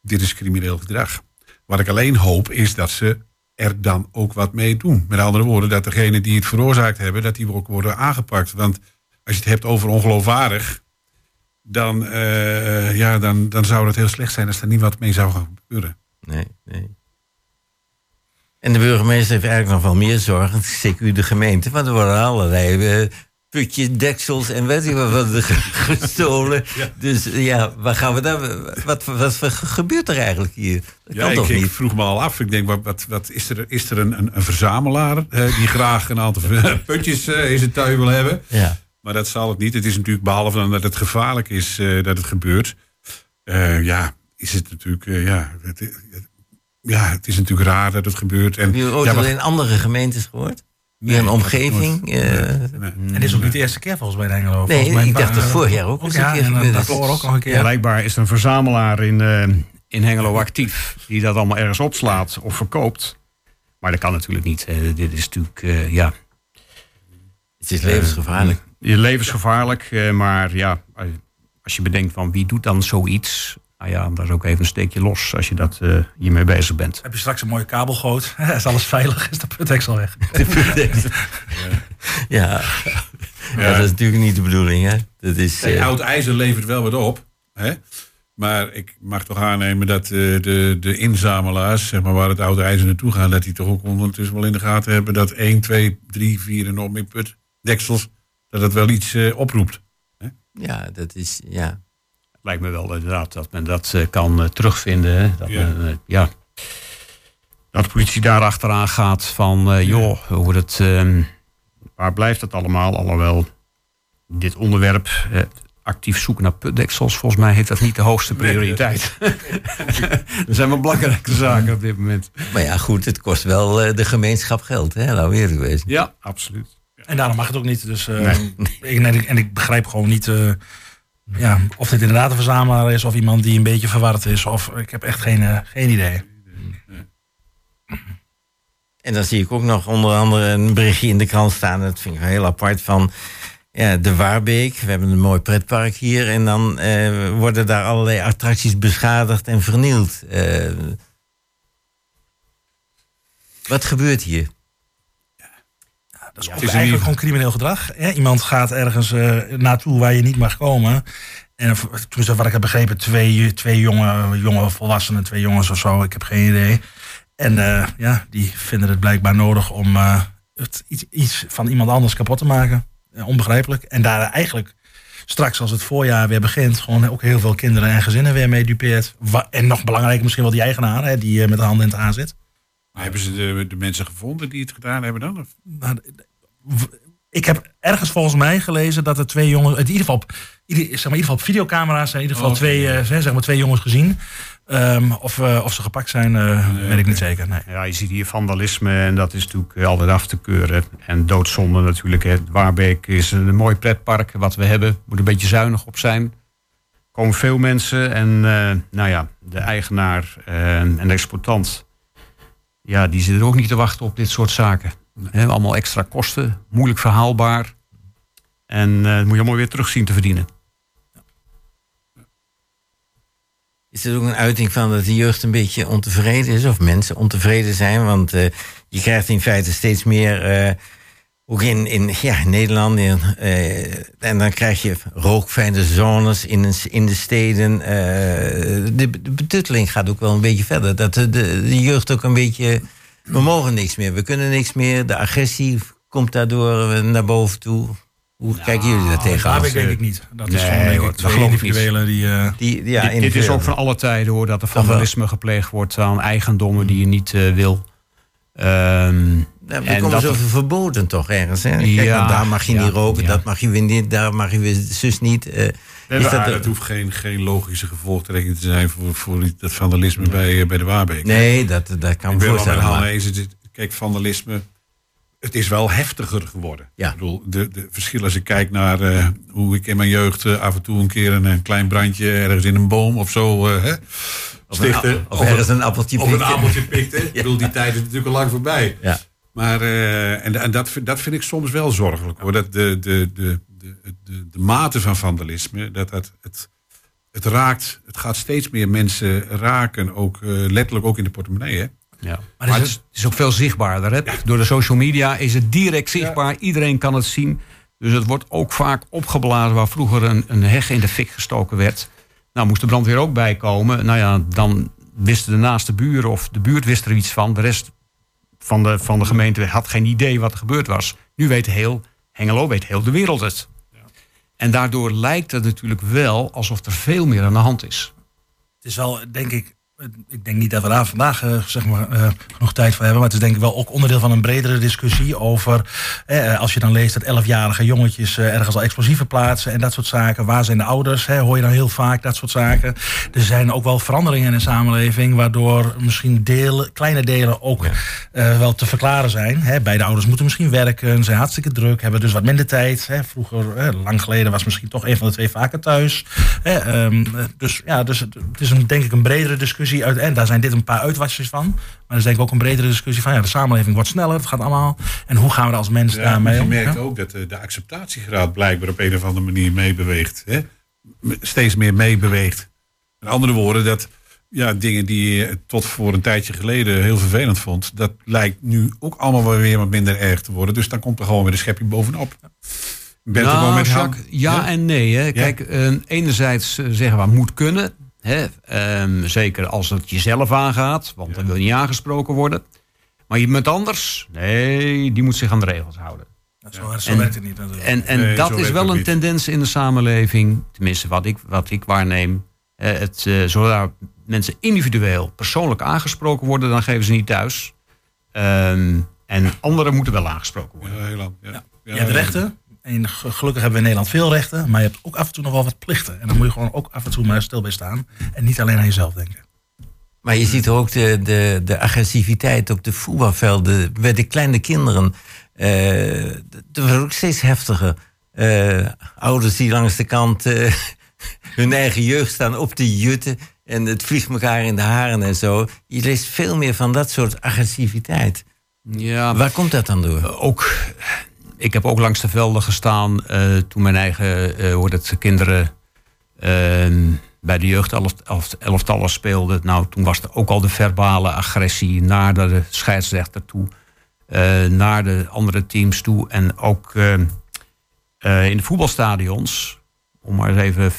dit is crimineel gedrag. Wat ik alleen hoop is dat ze er dan ook wat mee doen. Met andere woorden, dat degenen die het veroorzaakt hebben, dat die ook worden aangepakt. Want als je het hebt over ongeloofwaardig, dan, ja, dan, dan zou het heel slecht zijn als er niet wat mee zou gaan gebeuren. Nee, nee. En de burgemeester heeft eigenlijk nog wel meer zorgen, zeker de gemeente, want er worden allerlei eh, putjes, deksels en weet je wat gestolen. Dus eh, ja, waar gaan we dan? Wat, wat, wat gebeurt er eigenlijk hier? Dat Ja, kan ik, toch ik niet? vroeg me al af. Ik denk, wat, wat, is er, is er een, een, verzamelaar eh, die graag een aantal putjes eh, in zijn tuin wil hebben? Ja. Maar dat zal het niet. Het is natuurlijk, behalve dan dat het gevaarlijk is eh, dat het gebeurt. ja, is het natuurlijk, ja, het, het- ja, het is natuurlijk raar dat het gebeurt. En, Heb je ooit ja, in andere gemeentes gehoord? Nee, Hier een omgeving? nooit- eh, nee, nee. En dit is ook niet de eerste keer volgens mij in Hengelo. Nee, Volgens mij ik dacht dat vorig jaar ook een ja, keer en gebeurd. daarvoor ook nog een keer. Blijkbaar is er een verzamelaar in, eh, in Hengelo actief die dat allemaal ergens opslaat of verkoopt. Maar dat kan natuurlijk niet. Eh, dit is natuurlijk, eh, ja, Het is levensgevaarlijk. je levensgevaarlijk. eh, maar ja, eh, als je bedenkt van wie doet dan zoiets. Nou ja, dat is ook even een steekje los als je dat eh, hiermee bezig bent. Heb je straks een mooie kabelgoot? is alles veilig? Is de putdeksel weg? ja. ja, dat is natuurlijk niet de bedoeling, hè? Dat is. Eh, oud ijzer levert wel wat op. Hè? Maar ik mag toch aannemen dat eh, de, de inzamelaars, zeg maar, waar het oude ijzer naartoe gaat, dat die toch ook ondertussen wel in de gaten hebben dat 1, 2, 3, 4 en nog meer putdeksels, dat het wel iets eh, oproept. ja, dat is. Ja. Lijkt me wel inderdaad dat men dat eh, kan eh, terugvinden. hè. Dat, Ja. men, eh, ja. dat de politie daar achteraan gaat van, joh, hoe het, ehm, waar blijft het allemaal? Alhoewel dit onderwerp, actief zoeken naar putdeksels, volgens mij heeft dat niet de hoogste prioriteit. er zijn wel belangrijke zaken op dit moment. Maar ja, goed, het kost wel eh, de gemeenschap geld, hè? Nou, weer geweest. Ja, absoluut. En daarom mag het ook niet. Dus, eh, ik, en, ik, en ik begrijp gewoon niet eh, ja, of dit inderdaad een verzamelaar is... of iemand die een beetje verward is. Of ik heb echt geen, eh, geen idee. En dan zie ik ook nog onder andere een berichtje in de krant staan. Dat vind ik heel apart van ja, de Waarbeek. We hebben een mooi pretpark hier. En dan eh, worden daar allerlei attracties beschadigd en vernield. Eh, wat gebeurt hier? Dat is in eigenlijk ieder- gewoon crimineel gedrag. Hè? Iemand gaat ergens eh, naartoe waar je niet mag komen. En tenminste, wat ik heb begrepen, twee, twee jonge, jonge volwassenen, twee jongens of zo, ik heb geen idee. En eh, ja, die vinden het blijkbaar nodig om eh, het, iets, iets van iemand anders kapot te maken. Onbegrijpelijk. En daar eigenlijk straks, als het voorjaar weer begint, gewoon ook heel veel kinderen en gezinnen weer mee dupeert. En nog belangrijker misschien wel die eigenaar, hè, die met de handen in het aan zit. Maar hebben ze de, de mensen gevonden die het gedaan hebben dan? Of? Nou, ik heb ergens volgens mij gelezen dat er twee jongens, in ieder geval, ieder, zeg maar, in ieder geval op videocamera's zijn in ieder geval Oké. twee, eh, zeg maar twee jongens gezien. Ehm, of, eh, of ze gepakt zijn, eh, weet ik niet zeker. Nee. Ja, je ziet hier vandalisme en dat is natuurlijk altijd af te keuren. En doodzonde natuurlijk. Hè. Waarbeek is een mooi pretpark wat we hebben. Moet een beetje zuinig op zijn. Er komen veel mensen en eh, nou ja, de eigenaar en de exploitant... Ja, die zitten ook niet te wachten op dit soort zaken. Allemaal extra kosten, moeilijk verhaalbaar. En eh, moet je allemaal weer terug zien te verdienen. Is het ook een uiting van dat de jeugd een beetje ontevreden is? Of mensen ontevreden zijn? Want eh, je krijgt in feite steeds meer... eh, ook in, in ja, in Nederland. In, eh, en dan krijg je rookfijne zones in, in de steden. eh, de, de betutteling gaat ook wel een beetje verder. Dat de, de, de jeugd ook een beetje... We mogen niks meer, we kunnen niks meer. De agressie komt daardoor eh, naar boven toe. Hoe kijken jullie daar Daar tegenaan? denk ik niet. Dat is Nee, gewoon denk hoor, dat twee individuelen die... eh, Die, ja, dit, dit is ook van alle tijden hoor, dat er vandalisme gepleegd wordt aan eigendommen die je niet eh, wil. Ehm, Ja, en komen dat- zoveel verboden toch ergens. Hè? Kijk, Ja, daar mag je ja, niet roken, ja. dat mag je weer niet, daar mag je weer zus niet. eh, is dat, dat, dat hoeft geen, geen logische gevolgtrekking te zijn voor, voor dat vandalisme bij, eh, bij de Waarbeek. nee, dat, dat kan Ik me voorstellen. Eens. Het is- Kijk, vandalisme. Het is wel heftiger geworden. Ja. Ik bedoel, de, de verschil als ik kijk naar eh, hoe ik in mijn jeugd af en toe een keer een, een klein brandje ergens in een boom of zo. hè, Of een stichten. of ergens een appeltje Of een appeltje pikten. Ik bedoel, die tijd is natuurlijk al lang voorbij. Ja. Maar eh, en, en dat, vind- dat vind ik soms wel zorgelijk hoor. Dat de, de, de, de, de, de mate van vandalisme, dat, dat het, het raakt, het gaat steeds meer mensen raken, ook eh, letterlijk ook in de portemonnee. Hè? Ja. Maar, het, is, het is ook veel zichtbaarder. Hè? Door de social media is het direct zichtbaar. Iedereen kan het zien. Dus het wordt ook vaak opgeblazen waar vroeger een, een heg in de fik gestoken werd. Nou moest de brandweer ook bijkomen. Nou ja, dan wisten de naaste buren of de buurt wist er iets van. De rest van de, van de gemeente had geen idee wat er gebeurd was. Nu weet heel Hengelo, weet heel de wereld het. En daardoor lijkt het natuurlijk wel alsof er veel meer aan de hand is. Het is wel, denk ik, ik denk niet dat we daar vandaag eh, zeg maar, eh, genoeg tijd voor hebben. Maar het is denk ik wel ook onderdeel van een bredere discussie over. eh, als je dan leest dat 11-jarige jongetjes eh, ergens al explosieven plaatsen en dat soort zaken. Waar zijn de ouders? Hè, hoor je dan heel vaak dat soort zaken. Er zijn ook wel veranderingen in de samenleving. Waardoor misschien delen, kleine delen ook eh, wel te verklaren zijn. Hè, beide ouders moeten misschien werken, zijn hartstikke druk, hebben dus wat minder tijd. Hè. Vroeger, eh, lang geleden, was misschien toch een van de twee vaker thuis. Hè, ehm, eh, dus ja, dus het, het is een, denk ik een bredere discussie. Uit, en daar zijn dit een paar uitwassers van. Maar er is denk ik ook een bredere discussie van ja, de samenleving wordt sneller, het gaat allemaal. En hoe gaan we er als mens Ja, daarmee maar je om? merkt ook dat eh, de acceptatiegraad blijkbaar op een of andere manier meebeweegt. Steeds meer meebeweegt. Met andere woorden, dat ja, dingen die je tot voor een tijdje geleden heel vervelend vond, dat lijkt nu ook allemaal wel weer wat minder erg te worden. Dus dan komt er gewoon weer een schepje bovenop. Bent Nou, Jacques, ja, en nee. Hè. Kijk, eh, enerzijds eh, zeggen we moet kunnen. Hè. Ehm, zeker als het jezelf aangaat, want dan wil je niet aangesproken worden. Maar iemand anders, nee, die moet zich aan de regels houden. Zo, zo En- werkt het niet natuurlijk. En, en Nee, dat is wel een niet. tendens in de samenleving, tenminste wat ik, wat ik waarneem. Eh, het, eh, zodra mensen individueel persoonlijk aangesproken worden, dan geven ze niet thuis. Ehm, en anderen moeten wel aangesproken worden. Ja, heel lang. Ja. Ja, je hebt ja. En ge- gelukkig hebben we in Nederland veel rechten. Maar je hebt ook af en toe nog wel wat plichten. En dan moet je gewoon ook af en toe maar stil bij staan. En niet alleen aan jezelf denken. Maar je ziet ook de, de, de agressiviteit op de voetbalvelden bij de kleine kinderen. Eh, dat wordt ook steeds heftiger. Eh, ouders die langs de kant eh, hun eigen jeugd staan op te jutten. En het vliegt elkaar in de haren en zo. Je leest veel meer van dat soort agressiviteit. Ja, Waar komt dat dan door? ook, ik heb ook langs de velden gestaan eh, toen mijn eigen eh hoe het, kinderen ehm, bij de jeugdelftallen speelden. Nou, toen was er ook al de verbale agressie naar de scheidsrechter toe, eh, naar de andere teams toe en ook ehm, eh, in de voetbalstadions. Om maar eens even,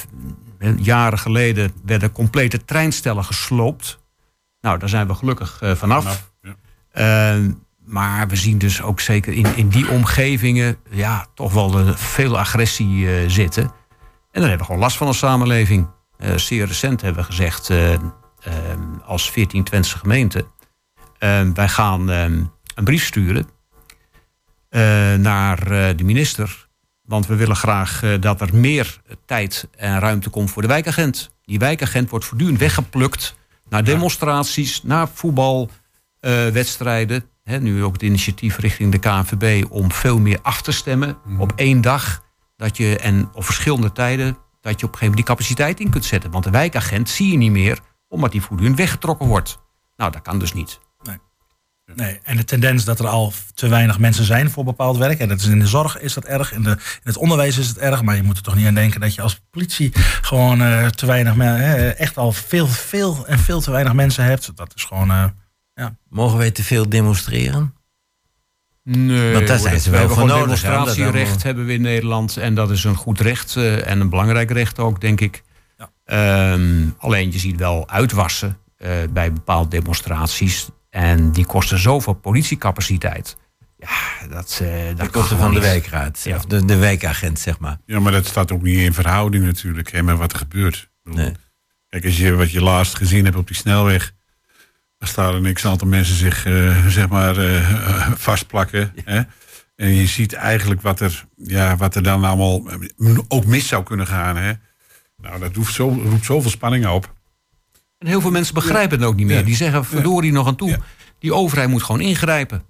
jaren geleden werden complete treinstellen gesloopt. Nou, daar zijn we gelukkig eh, vanaf. Ja. Maar we zien dus ook zeker in, in die omgevingen ja, toch wel eh, veel agressie eh, zitten. En dan hebben we gewoon last van als samenleving. Eh, zeer recent hebben we gezegd eh, als 14 Twentse gemeente... wij gaan een brief sturen naar de minister. Want we willen graag dat er meer tijd en ruimte komt voor de wijkagent. Die wijkagent wordt voortdurend weggeplukt naar demonstraties, naar voetbalwedstrijden. Nu ook het initiatief richting de KNVB om veel meer af te stemmen op één dag. Dat je, en op verschillende tijden, dat je op een gegeven moment die capaciteit in kunt zetten. Want de wijkagent zie je niet meer, omdat die voortdurend weggetrokken wordt. Nou, dat kan dus niet. Nee, en de tendens dat er al te weinig mensen zijn voor bepaald werk. En dat is in de zorg is dat erg, in, de, in het onderwijs is het erg. Maar je moet er toch niet aan denken dat je als politie gewoon eh, te weinig, eh, echt al veel, veel en veel te weinig mensen hebt. Dat is gewoon, eh, Mogen wij te veel demonstreren? Nee, Want daar zijn ze we wel hebben voor gewoon nodig, demonstratierecht hebben we in Nederland. En dat is een goed recht eh, en een belangrijk recht ook, denk ik. Ja. Ehm, alleen je ziet wel uitwassen eh, bij bepaalde demonstraties. En die kosten zoveel politiecapaciteit. Ja, dat, eh dat De kosten van de wijkraad. Ja. Of de, de wijkagent, zeg maar. Ja, maar dat staat ook niet in verhouding natuurlijk hè, met wat er gebeurt. Bedoel, Nee. Kijk, als je wat je laatst gezien hebt op die snelweg, dan staan er niks aantal mensen zich eh, zeg maar eh, vastplakken. Hè? En je ziet eigenlijk wat er, ja, wat er dan allemaal eh, ook mis zou kunnen gaan. Hè? Nou, dat roept, zo, roept zoveel spanning op. En heel veel mensen begrijpen het ook niet meer. Ja. Die zeggen, verdorie nog aan toe. Ja. Die overheid moet gewoon ingrijpen.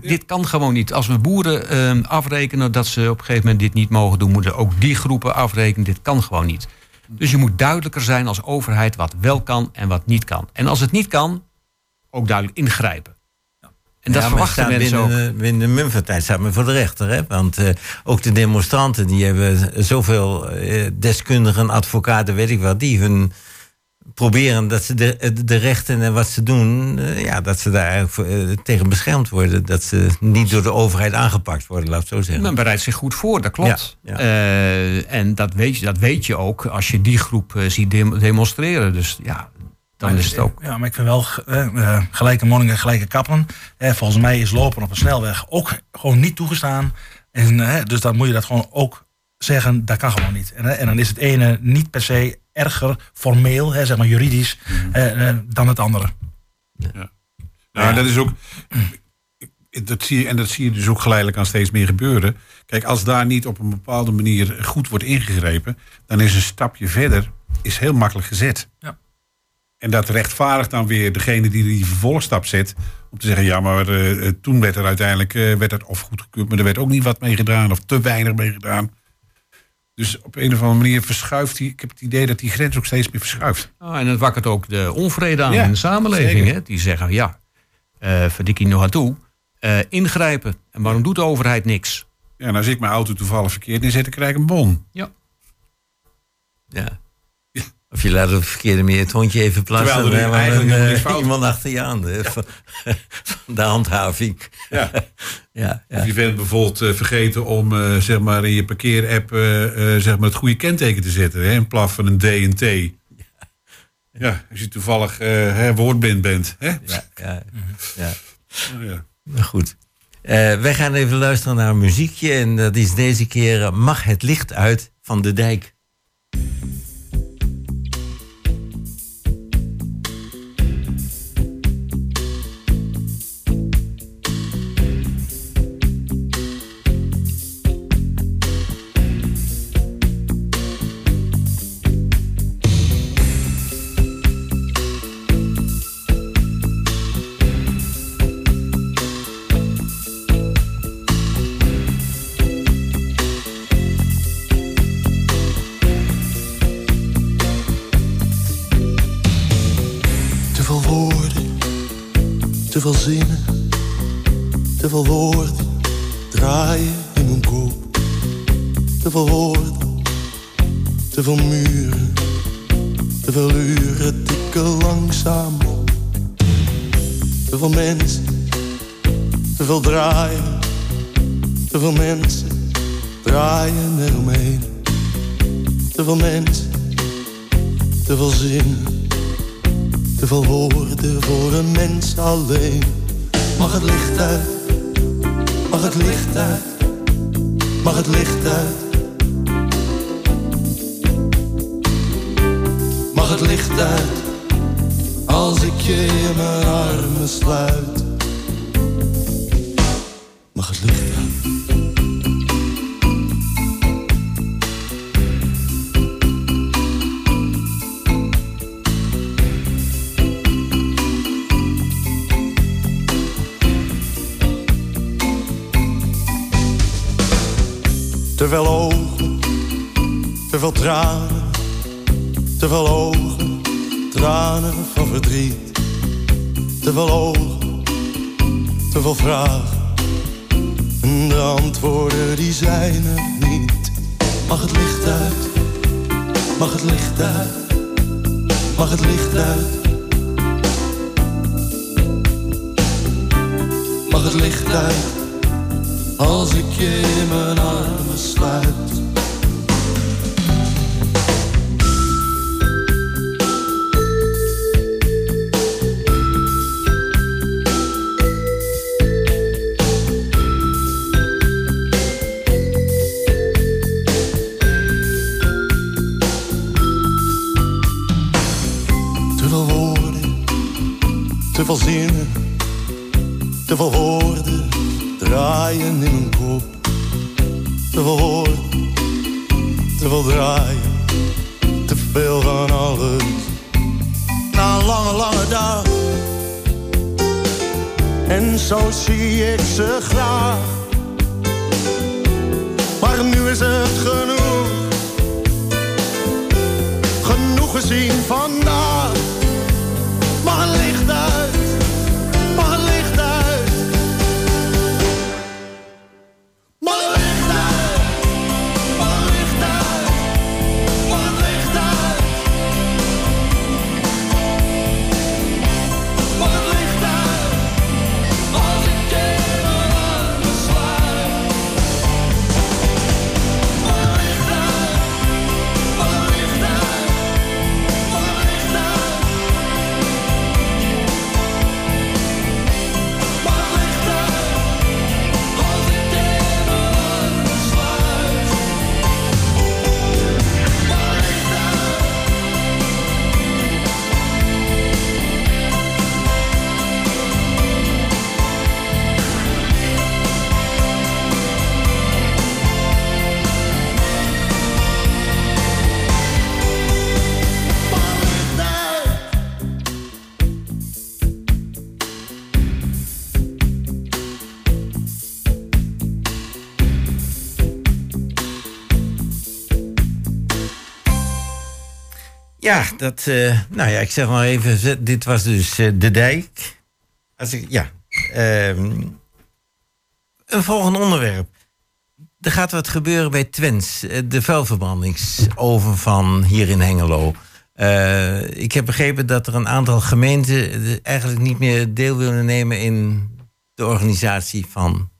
Dit kan gewoon niet. Als we boeren ehm, afrekenen dat ze op een gegeven moment dit niet mogen doen... moeten ook die groepen afrekenen. Dit kan gewoon niet. Dus je moet duidelijker zijn als overheid wat wel kan en wat niet kan. En als het niet kan, ook duidelijk ingrijpen. En dat Ja, verwachten mensen ook. binnen, Binnen de Mumford-tijd staat men voor de rechter. Hè? Want eh, ook de demonstranten die hebben zoveel eh, deskundigen, advocaten, weet ik wat, die hun proberen dat ze de, de rechten en wat ze doen, eh, ja, dat ze daar eigenlijk voor, tegen beschermd worden. Dat ze niet door de overheid aangepakt worden, laat ik het zo zeggen. Men bereidt zich goed voor, dat klopt. Ja, ja. Eh, en dat weet, je, dat weet je ook als je die groep ziet dem- demonstreren. Dus ja, dan is het ook. Ja, maar ik vind wel eh, eh, gelijke monniken, gelijke kappen. Eh, volgens mij is lopen op een snelweg ook gewoon niet toegestaan. En, dus dan moet je dat gewoon ook zeggen, dat kan gewoon niet. En, en dan is het ene niet per se erger formeel, hè, zeg maar juridisch, eh, eh, dan het andere. Nou, dat is ook. Dat zie je, en dat zie je dus ook geleidelijk aan steeds meer gebeuren. Kijk, als daar niet op een bepaalde manier goed wordt ingegrepen, dan is een stapje verder is heel makkelijk gezet. Ja. En dat rechtvaardigt dan weer degene die die vervolgstap zet. Om te zeggen, ja, maar eh, eh, toen werd er uiteindelijk eh, werd het of goedgekeurd, maar er werd ook niet wat mee gedaan of te weinig mee gedaan. Dus op een of andere manier verschuift die. Ik heb het idee dat die grens ook steeds meer verschuift. Ah, en het wakkert ook de onvrede aan Ja, in de samenleving. Hè? Die zeggen, ja, eh verdikkie nog aan toe. ingrijpen. En waarom doet de overheid niks? Ja, en als ik mijn auto toevallig verkeerd inzet, dan krijg ik een bon. Ja. Ja. Of je laat op het verkeerde meer het hondje even plaatsen. Terwijl er eigenlijk een, eh, fout iemand achter je aan. hè, Van, van de handhaving. Ja. Ja, ja. Of je bent bijvoorbeeld eh, vergeten om eh, zeg maar in je parkeerapp zeg maar het goede kenteken te zetten. Hè, in plaats van een D en T. Ja, als je toevallig woordblind bent. Hè? Ja, ja, ja. Oh, ja. Nou, Goed. Wij gaan even luisteren naar een muziekje. En dat is deze keer Mag het licht uit van de dijk. Te veel veel ogen, te veel tranen, te veel ogen, tranen van verdriet. Te veel ogen, te veel vragen, en de antwoorden die zijn er niet. Mag het licht uit, mag het licht uit, mag het licht uit. Mag het licht uit als ik je in mijn armen sluit. Dat, eh, nou ja, ik zeg maar even, dit was dus eh, de dijk. Als ik, ja, ehm, een volgend onderwerp. Er gaat wat gebeuren bij Twens, eh, de vuilverbrandingsoven van hier in Hengelo. Ik heb begrepen dat er een aantal gemeenten eigenlijk niet meer deel willen nemen in de organisatie van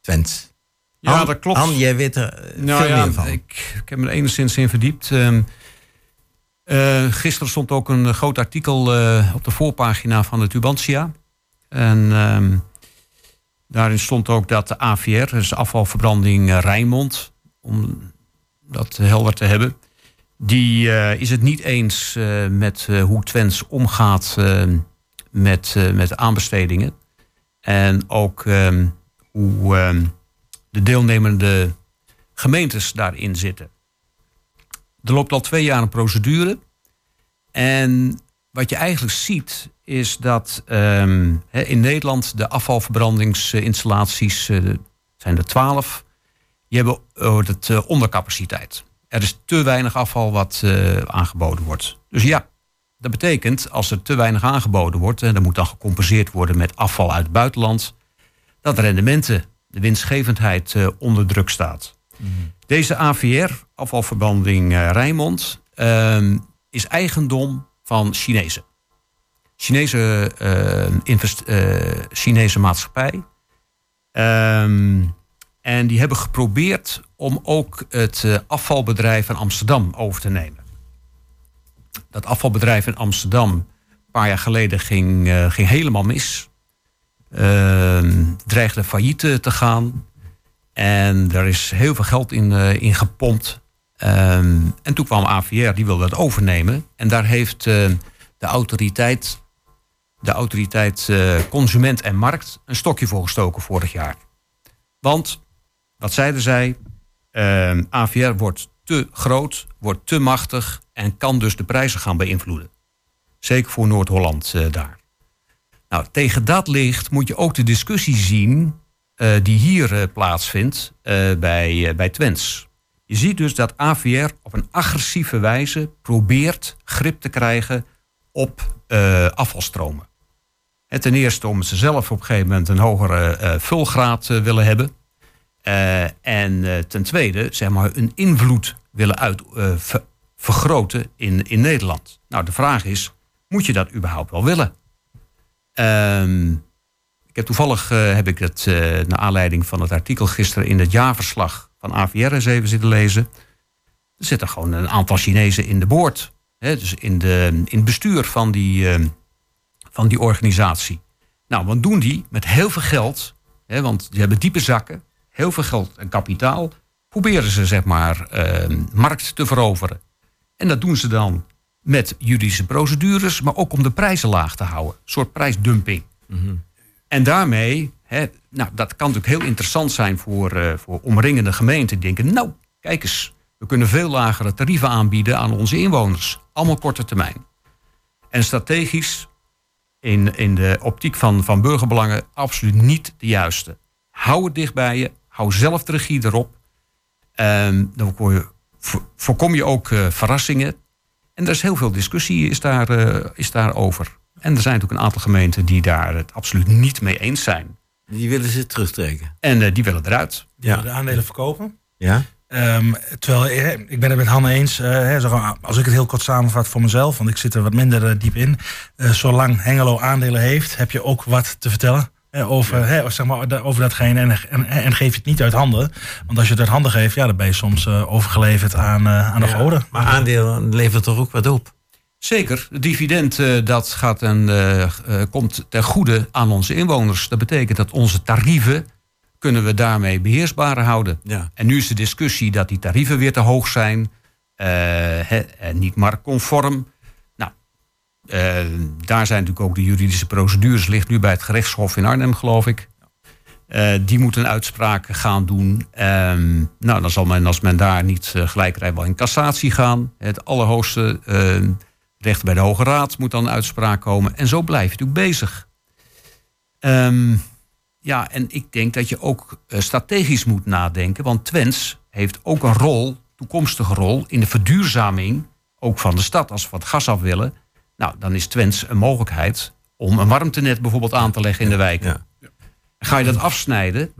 Twens. Ja, Han- dat klopt. Han, jij weet er Nou veel ja, meer van. Ik, ik heb me er enigszins in verdiept. Ehm, eh, gisteren stond ook een groot artikel eh, op de voorpagina van de Tubantia. En ehm, daarin stond ook dat de AVR, dus afvalverbranding eh, Rijnmond, om dat helder te hebben, die is het niet eens met hoe Twents omgaat eh, met, met aanbestedingen. En ook ehm, hoe ehm, de deelnemende gemeentes daarin zitten. Er loopt al twee jaar een procedure. En wat je eigenlijk ziet, is dat ehm, in Nederland de afvalverbrandingsinstallaties, eh, zijn er twaalf, die hebben oh, het, eh, ondercapaciteit. Er is te weinig afval wat aangeboden wordt. Dus ja, dat betekent als er te weinig aangeboden wordt, en dan moet dan gecompenseerd worden met afval uit het buitenland, dat de rendementen, de winstgevendheid onder druk staat. Deze AVR, afvalverbranding eh, Rijnmond, ehm, is eigendom van Chinezen. Chinese, eh, invest- eh, Chinese maatschappij. Ehm, en die hebben geprobeerd om ook het afvalbedrijf in Amsterdam over te nemen. Dat afvalbedrijf in Amsterdam, een paar jaar geleden, ging, ging helemaal mis. Ehm, dreigde failliet te gaan. En er is heel veel geld in, eh, in gepompt. Ehm, en toen kwam AVR, die wilde dat overnemen. En daar heeft eh, de autoriteit, de autoriteit eh, Consument en Markt een stokje voor gestoken vorig jaar. Want, wat zeiden zij? Ehm, AVR wordt te groot, wordt te machtig en kan dus de prijzen gaan beïnvloeden. Zeker voor Noord-Holland daar. Nou, tegen dat licht moet je ook de discussie zien eh, die hier eh, plaatsvindt eh, bij, bij Twents. Je ziet dus dat AVR op een agressieve wijze probeert grip te krijgen op afvalstromen. En ten eerste om ze zelf op een gegeven moment een hogere vulgraad willen hebben. En ten tweede, zeg maar, een invloed willen uit, ver- vergroten in, in Nederland. Nou, de vraag is, moet je dat überhaupt wel willen? Ehm, ik heb toevallig eh, heb ik het eh, naar aanleiding van het artikel gisteren in het jaarverslag van AVR eens even zitten lezen. Er zitten gewoon een aantal Chinezen in de boord. Dus in, de, in het bestuur van die, eh, van die organisatie. Nou, wat doen die met heel veel geld? Hè, want die hebben diepe zakken, heel veel geld en kapitaal. Proberen ze zeg maar markt te veroveren. En dat doen ze dan met juridische procedures, maar ook om de prijzen laag te houden. Een soort prijsdumping. En daarmee, hè, nou, dat kan natuurlijk heel interessant zijn voor, eh, voor omringende gemeenten. Die denken, nou, kijk eens, we kunnen veel lagere tarieven aanbieden aan onze inwoners. Allemaal korte termijn. En strategisch, in, in de optiek van, van burgerbelangen, absoluut niet de juiste. Hou het dicht bij je, hou zelf de regie erop. Ehm, dan je, voor- voorkom je ook eh, verrassingen. En er is heel veel discussie is daar, eh, is daarover. En er zijn natuurlijk een aantal gemeenten die daar het absoluut niet mee eens zijn. Die willen ze terugtrekken. En eh, die willen eruit. Die Ja. willen de aandelen verkopen. Ja? Ehm, terwijl, eh, ik ben het met Hanne eens, eh, hè, zo, als ik het heel kort samenvat voor mezelf, want ik zit er wat minder diep in. eh, zolang Hengelo aandelen heeft, heb je ook wat te vertellen. hè, over, hè, zeg maar, over datgene en, en, en geef je het niet uit handen. Want als je het uit handen geeft, ja, dan ben je soms eh, overgeleverd aan, eh, aan de goden. Maar aandelen levert toch ook wat op? Zeker, het dividend eh, dat gaat en, eh, eh, komt ten goede aan onze inwoners. Dat betekent dat onze tarieven kunnen we daarmee beheersbaar houden. Ja. En nu is de discussie dat die tarieven weer te hoog zijn. hè, en niet marktconform. Nou, daar zijn natuurlijk ook de juridische procedures. Ligt nu bij het gerechtshof in Arnhem, geloof ik. Die moeten een uitspraak gaan doen. Ehm, nou, dan zal men, als men daar niet eh, gelijk rijdt, wel in cassatie gaan. Het allerhoogste eh, rechter bij de Hoge Raad moet dan een uitspraak komen. En zo blijf je natuurlijk bezig. Ehm, ja, en ik denk dat je ook eh, strategisch moet nadenken. Want Twents heeft ook een rol, toekomstige rol, in de verduurzaming ook van de stad. Als we wat gas af willen, nou, dan is Twents een mogelijkheid om een warmtenet bijvoorbeeld aan te leggen in de wijken. Ga je dat afsnijden,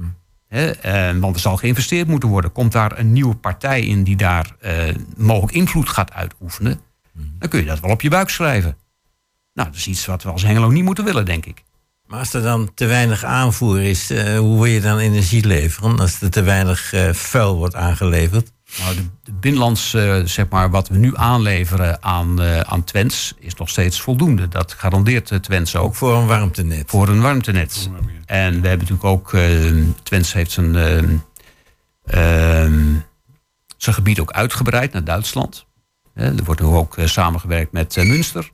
hè, eh, want er zal geïnvesteerd moeten worden. Komt daar een nieuwe partij in die daar eh, mogelijk invloed gaat uitoefenen, dan kun je dat wel op je buik schrijven. Nou, dat is iets wat we als Hengelo niet moeten willen, denk ik. Maar als er dan te weinig aanvoer is, eh, hoe wil je dan energie leveren? Als er te weinig eh, vuil wordt aangeleverd? Nou, de, de binnenlands, eh, zeg maar, wat we nu aanleveren aan, eh aan Twents, is nog steeds voldoende. Dat garandeert Twents ook. Ook voor een warmtenet? Voor een warmtenet. En we hebben natuurlijk ook, Twents heeft zijn, eh, ehm, zijn gebied ook uitgebreid naar Duitsland. Er wordt nu ook eh, samengewerkt met eh, Münster.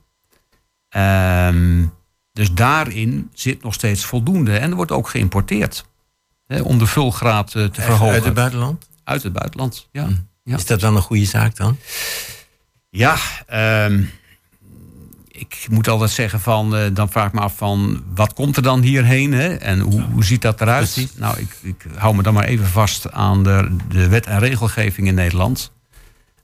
Ehm, dus daarin zit nog steeds voldoende. En er wordt ook geïmporteerd. Hè, om de vulgraad eh, te verhogen. Uit het buitenland? Uit het buitenland, ja. ja. Is dat dan een goede zaak dan? Ja, ehm, ik moet altijd zeggen van, dan vraag ik me af van, wat komt er dan hierheen? Hè? En hoe, hoe ziet dat eruit? Precies. Nou, ik, ik hou me dan maar even vast aan de, de wet en regelgeving in Nederland.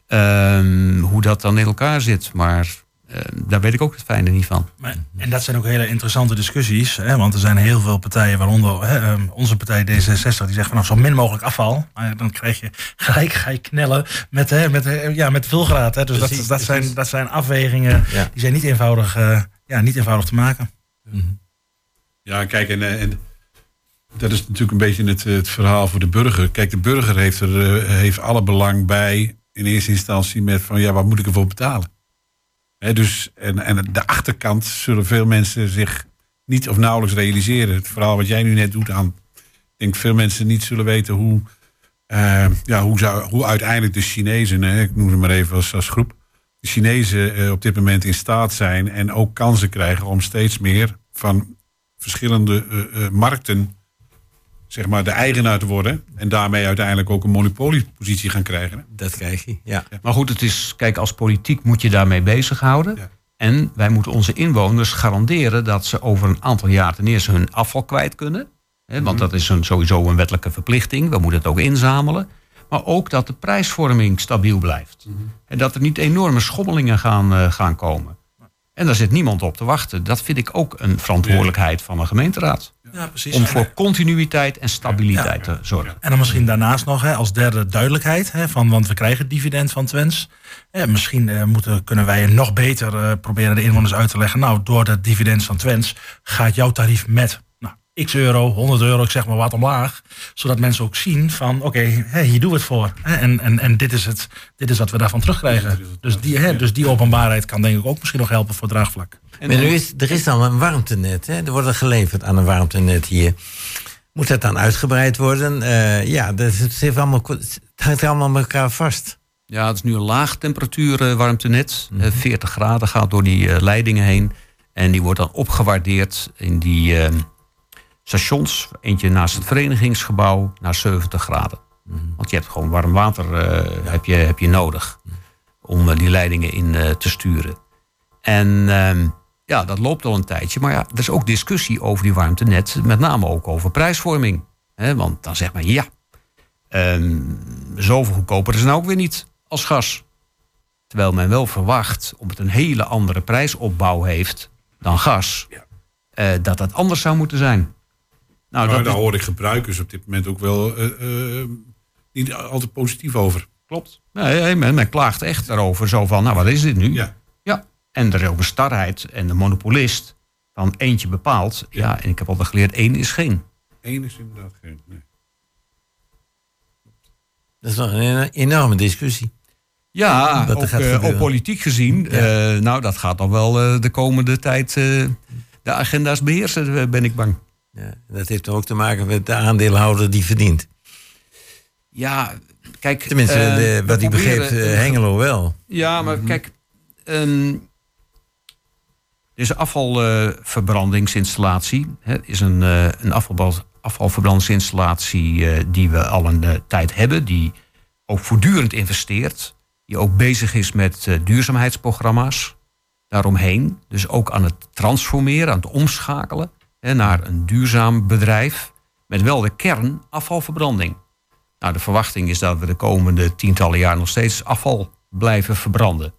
Ehm, hoe dat dan in elkaar zit. Maar eh, daar weet ik ook het fijne niet van. Maar, en dat zijn ook hele interessante discussies. Hè, want er zijn heel veel partijen, waaronder hè, ehm, onze partij D66, die zegt van nou, zo min mogelijk afval. Maar dan krijg je gelijk ga je knellen met, hè, met, eh, ja, met vulgraad. Hè. Dus Precies, dat, dat, zijn, dat zijn afwegingen Ja. die zijn niet eenvoudig, eh, ja, niet eenvoudig te maken. Ja, kijk, en, en dat is natuurlijk een beetje het, het verhaal voor de burger. Kijk, de burger heeft er heeft alle belang bij in eerste instantie met van ja, wat moet ik ervoor betalen? Dus, en, en de achterkant zullen veel mensen zich niet of nauwelijks realiseren. Het verhaal wat jij nu net doet aan, ik denk veel mensen niet zullen weten hoe, eh, ja, hoe, zou, hoe uiteindelijk de Chinezen, hè, ik noem ze maar even als, groep, de Chinezen eh, op dit moment in staat zijn en ook kansen krijgen om steeds meer van verschillende eh, markten zeg maar, de eigenaar te worden. En daarmee uiteindelijk ook een monopoliepositie gaan krijgen. Dat krijg je, ja. Maar goed, het is, kijk, als politiek moet je daarmee bezighouden. Ja. En wij moeten onze inwoners garanderen dat ze over een aantal jaar ten eerste hun afval kwijt kunnen. Hè, want dat is een, sowieso een wettelijke verplichting. We moeten het ook inzamelen. Maar ook dat de prijsvorming stabiel blijft. En dat er niet enorme schommelingen gaan, eh, gaan komen. En daar zit niemand op te wachten. Dat vind ik ook een verantwoordelijkheid van een gemeenteraad. Ja, precies. Om voor continuïteit en stabiliteit te zorgen. En dan misschien daarnaast nog hè, als derde duidelijkheid. Hè, van, want we krijgen het dividend van Twents. Eh, misschien eh, moeten, kunnen wij nog beter eh, proberen de inwoners uit te leggen. Nou, door dat dividend van Twents gaat jouw tarief met x euro, 100 euro, ik zeg maar wat omlaag. Zodat mensen ook zien van oké, hè, hier doen we het voor. Hè, en en, en dit, is het, dit is wat we daarvan terugkrijgen. Dus die, hè, dus die openbaarheid kan denk ik ook misschien nog helpen voor draagvlak. En Maar nu is, er is dan een warmtenet, hè? er wordt er geleverd aan een warmtenet hier. Moet dat dan uitgebreid worden? Eh, ja, dat, het, heeft allemaal, het hangt allemaal met elkaar vast. Ja, het is nu een laag temperatuur eh, warmtenet. Eh, 40 graden gaat door die eh, leidingen heen. En die wordt dan opgewaardeerd in die stations. Eentje naast het verenigingsgebouw naar 70 graden. Want je hebt gewoon warm water eh, heb je, heb je nodig. Om eh, die leidingen in eh, te sturen. En ehm, ja, dat loopt al een tijdje. Maar ja, er is ook discussie over die warmtenet. Met name ook over prijsvorming. Want dan zegt men ja, ehm, zoveel goedkoper is het nou ook weer niet als gas. Terwijl men wel verwacht, omdat het een hele andere prijsopbouw heeft dan gas, eh, dat dat anders zou moeten zijn. Nou, maar dat daar is- hoor ik gebruikers op dit moment ook wel eh, eh, niet altijd positief over. klopt. Nee, men, men klaagt echt daarover. Zo van, nou wat is dit nu? Ja. Ja. En er is ook een starheid en de monopolist van eentje bepaalt. Ja, en ik heb altijd geleerd, één is geen. Eén is inderdaad geen. Nee. Dat is nog een enorme discussie. Ja, Wat ook, gaat gebeuren. ook politiek gezien. eh, nou, dat gaat nog wel eh, de komende tijd eh, de agenda's beheersen, eh, ben ik bang. Ja, dat heeft ook te maken met de aandeelhouder die verdient. Ja, kijk... Tenminste, eh, de- wat ik begreep, eh, Hengelo wel. Ja, maar kijk, ehm, deze afvalverbrandingsinstallatie hè, is een, eh, een afval, afvalverbrandingsinstallatie die we al een tijd hebben, die ook voortdurend investeert, die ook bezig is met duurzaamheidsprogramma's daaromheen. Dus ook aan het transformeren, aan het omschakelen hè, naar een duurzaam bedrijf met wel de kern afvalverbranding. Nou, de verwachting is dat we de komende tientallen jaar nog steeds afval blijven verbranden.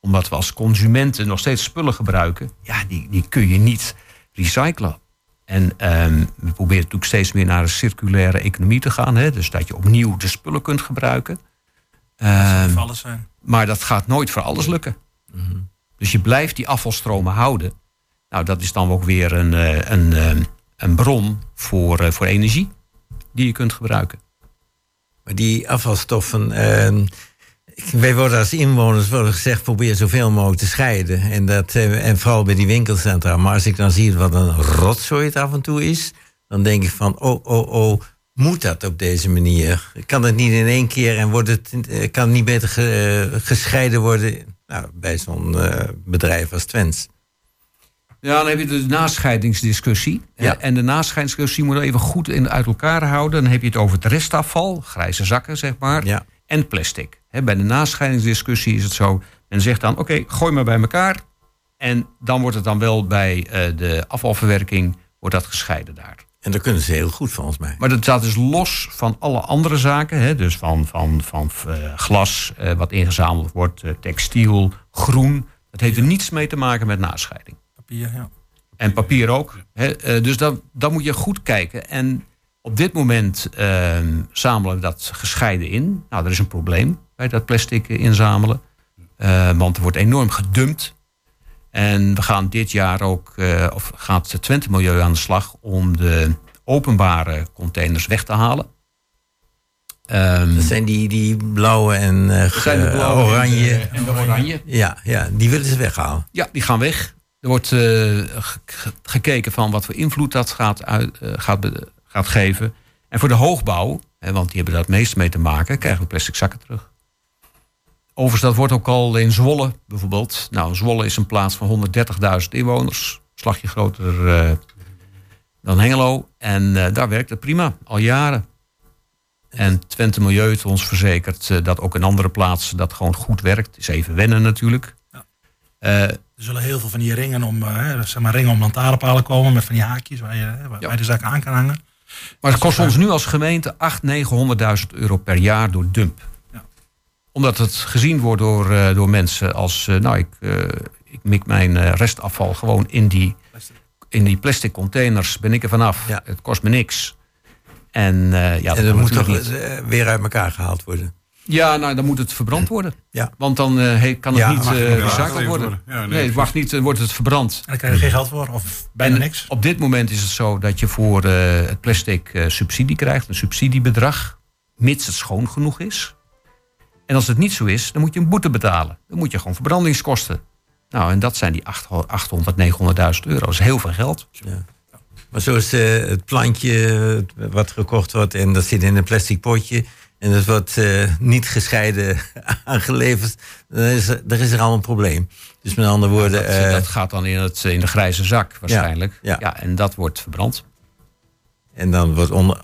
Omdat we als consumenten nog steeds spullen gebruiken. Ja, die, die kun je niet recyclen. En ehm, we proberen natuurlijk steeds meer naar een circulaire economie te gaan. Hè? Dus dat je opnieuw de spullen kunt gebruiken. Ehm, Voor alles zijn. maar dat gaat nooit voor alles lukken. Dus je blijft die afvalstromen houden. Nou, dat is dan ook weer een, eh, een, eh, een bron voor, eh, voor energie die je kunt gebruiken. Maar die afvalstoffen. ehm, wij worden als inwoners worden gezegd: probeer zoveel mogelijk te scheiden. En, dat, en vooral bij die winkelcentra. Maar als ik dan zie wat een rotzooi het af en toe is. dan denk ik van: oh, oh, oh. Moet dat op deze manier? Kan het niet in één keer en wordt het, kan het niet beter ge- gescheiden worden nou, bij zo'n bedrijf als Twents? Ja, dan heb je de nascheidingsdiscussie. Ja. En de nascheidingsdiscussie moet je even goed in, uit elkaar houden. Dan heb je het over het restafval, grijze zakken zeg maar, Ja. en plastic. Bij de nascheidingsdiscussie is het zo, men zegt dan, oké, gooi maar bij elkaar. En dan wordt het dan wel bij eh, de afvalverwerking, wordt dat gescheiden daar. En dat kunnen ze heel goed volgens mij. Maar dat staat dus los van alle andere zaken. Hè? Dus van, van, van eh, glas eh, wat ingezameld wordt, textiel, groen. Dat heeft er niets mee te maken met nascheiding. Papier, ja. En papier ook. Hè? Eh, dus dan, dan moet je goed kijken. En op dit moment eh, zamelen we dat gescheiden in. Nou, er is een probleem bij dat plastic inzamelen. Eh, want er wordt enorm gedumpt. En we gaan dit jaar ook, eh, of gaat het Twente Milieu aan de slag om de openbare containers weg te halen. Ehm, Dat zijn die, die blauwe en eh, de blauwe en oranje. de- en de oranje. Ja, ja, die willen ze weghalen. Ja, die gaan weg. Er wordt eh, ge- ge- gekeken van wat voor invloed dat gaat, eh, gaat, geven. En voor de hoogbouw, hè, want die hebben daar het meest mee te maken, krijgen we plastic zakken terug. Overigens, dat wordt ook al in Zwolle bijvoorbeeld. Nou, Zwolle is een plaats van 130.000 inwoners. Slagje groter eh, dan Hengelo. En daar werkt het prima, al jaren. En Twente Milieu heeft ons verzekerd dat ook in andere plaatsen dat gewoon goed werkt. Is even wennen natuurlijk. Eh, Er zullen heel veel van die ringen om, eh, hè, zeg maar ringen om lantaarnpalen komen met van die haakjes waar je, hè, waar Ja. je de zaak aan kan hangen. Maar het kost ons nu als gemeente 800.000, 900.000 euro per jaar door dump. Ja. Omdat het gezien wordt door, eh, door mensen als... eh, nou, ik, eh, ik mik mijn eh, restafval gewoon in die, in die plastic containers. Ben ik er vanaf. Ja. Het kost me niks. En eh, ja, en dat kan moet toch eh, weer uit elkaar gehaald worden. Ja, nou, dan moet het verbrand worden. Ja. Want dan eh, kan het Ja, niet eh, recycled aangeleverd worden. Ja, nee, nee, het mag niet, dan wordt het verbrand. En daar krijg je geen geld voor of bijna En niks. Op dit moment is het zo dat je voor eh, het plastic eh, subsidie krijgt, een subsidiebedrag, mits het schoon genoeg is. En als het niet zo is, dan moet je een boete betalen. Dan moet je gewoon verbrandingskosten. Nou, en dat zijn die 800, 900.000 euro. Dat is heel veel geld. Maar zoals eh, het plantje eh, wat gekocht wordt en dat zit in een plastic potje. En dat wordt eh, niet gescheiden aangeleverd. Dan is er, er is er al een probleem. Dus met andere woorden. Dat, eh, dat gaat dan in, het, in de grijze zak waarschijnlijk. ja. Ja, en dat wordt verbrand. en dan wordt onder,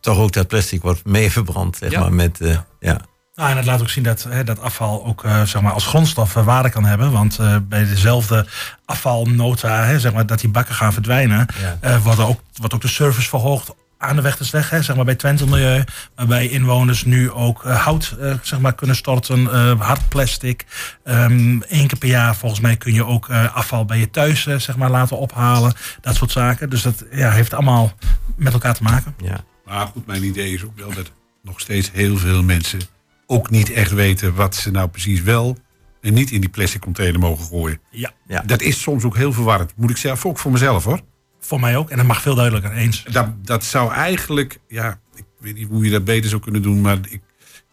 toch ook dat plastic wordt mee verbrand. Zeg Ja. maar, met, eh, ja. Nou, en het laat ook zien dat hè, dat afval ook eh, zeg maar als grondstof eh, waarde kan hebben. Want eh, bij dezelfde afvalnota, hè, zeg maar, dat die bakken gaan verdwijnen, Ja. eh, wordt, ook, wordt ook de service verhoogd aan de Wechtersweg, hè, zeg maar bij Twente Milieu. Waarbij inwoners nu ook eh, hout eh, zeg maar kunnen storten, eh, hard plastic. Eén keer per jaar volgens mij kun je ook afval bij je thuis zeg maar, laten ophalen. Dat soort zaken. Dus dat ja, heeft allemaal met elkaar te maken. Ja. Maar goed, mijn idee is ook wel dat nog steeds heel veel mensen ook niet echt weten wat ze nou precies wel en niet in die plastic container mogen gooien. Ja, Ja. Dat is soms ook heel verwarrend. Moet ik zelf ook voor mezelf hoor. Voor mij ook. En dat mag veel duidelijker eens. Dat, dat zou eigenlijk, ja, ik weet niet hoe je dat beter zou kunnen doen, maar ik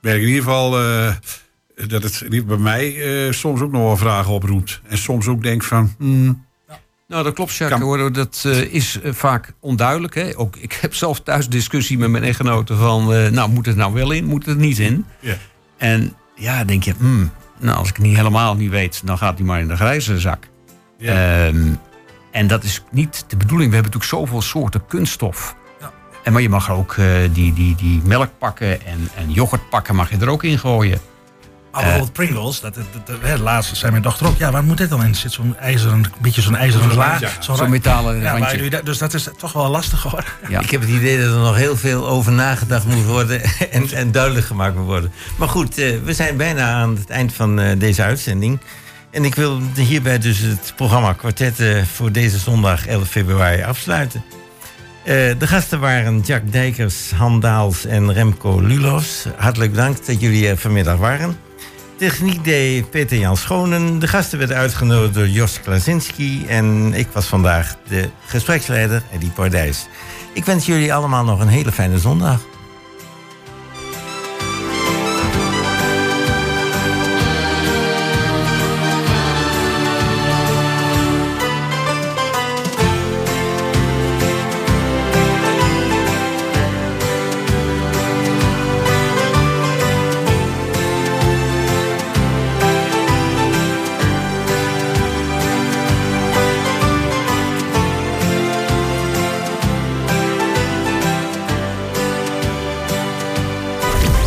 merk in ieder geval eh, dat het bij mij eh, soms ook nog wel vragen oproept. En soms ook denk van, hmm, Nou, dat klopt, Jacques. Hoor, dat eh, is vaak onduidelijk. Hè? Ook, ik heb zelf thuis discussie met mijn echtgenoten van... eh, nou, moet het nou wel in, moet het niet in? ja. En ja, denk je, hmm, nou, als ik het niet helemaal niet weet... dan gaat die maar in de grijze zak. Ja. Ehm, en dat is niet de bedoeling. We hebben natuurlijk zoveel soorten kunststof. Ja. En maar je mag ook eh, die, die, die melkpakken en, en yoghurtpakken mag je er ook in gooien. Maar bijvoorbeeld Pringles, dat, dat, dat, hè, laatst zei mijn dochter ook, ja, waar moet dit dan in? Zit zo'n ijzeren, een beetje zo'n ijzeren laag. ja. Zo'n metalen ja, randje. dat? Dus dat is toch wel lastig hoor. Ja. Ik heb het idee dat er nog heel veel over nagedacht moet worden en, en duidelijk gemaakt moet worden. Maar goed, eh, we zijn bijna aan het eind van eh, deze uitzending. En ik wil hierbij dus het programma Kwartetten voor deze zondag 11 februari afsluiten. Eh, de gasten waren Jack Dijkers, Han Daals en Remco Lulos. Hartelijk bedankt dat jullie vanmiddag waren. Techniek deed Peter Jan Schonen. De gasten werden uitgenodigd door Jos Klasinski. En ik was vandaag de gespreksleider, Eddie Pardijs. Ik wens jullie allemaal nog een hele fijne zondag.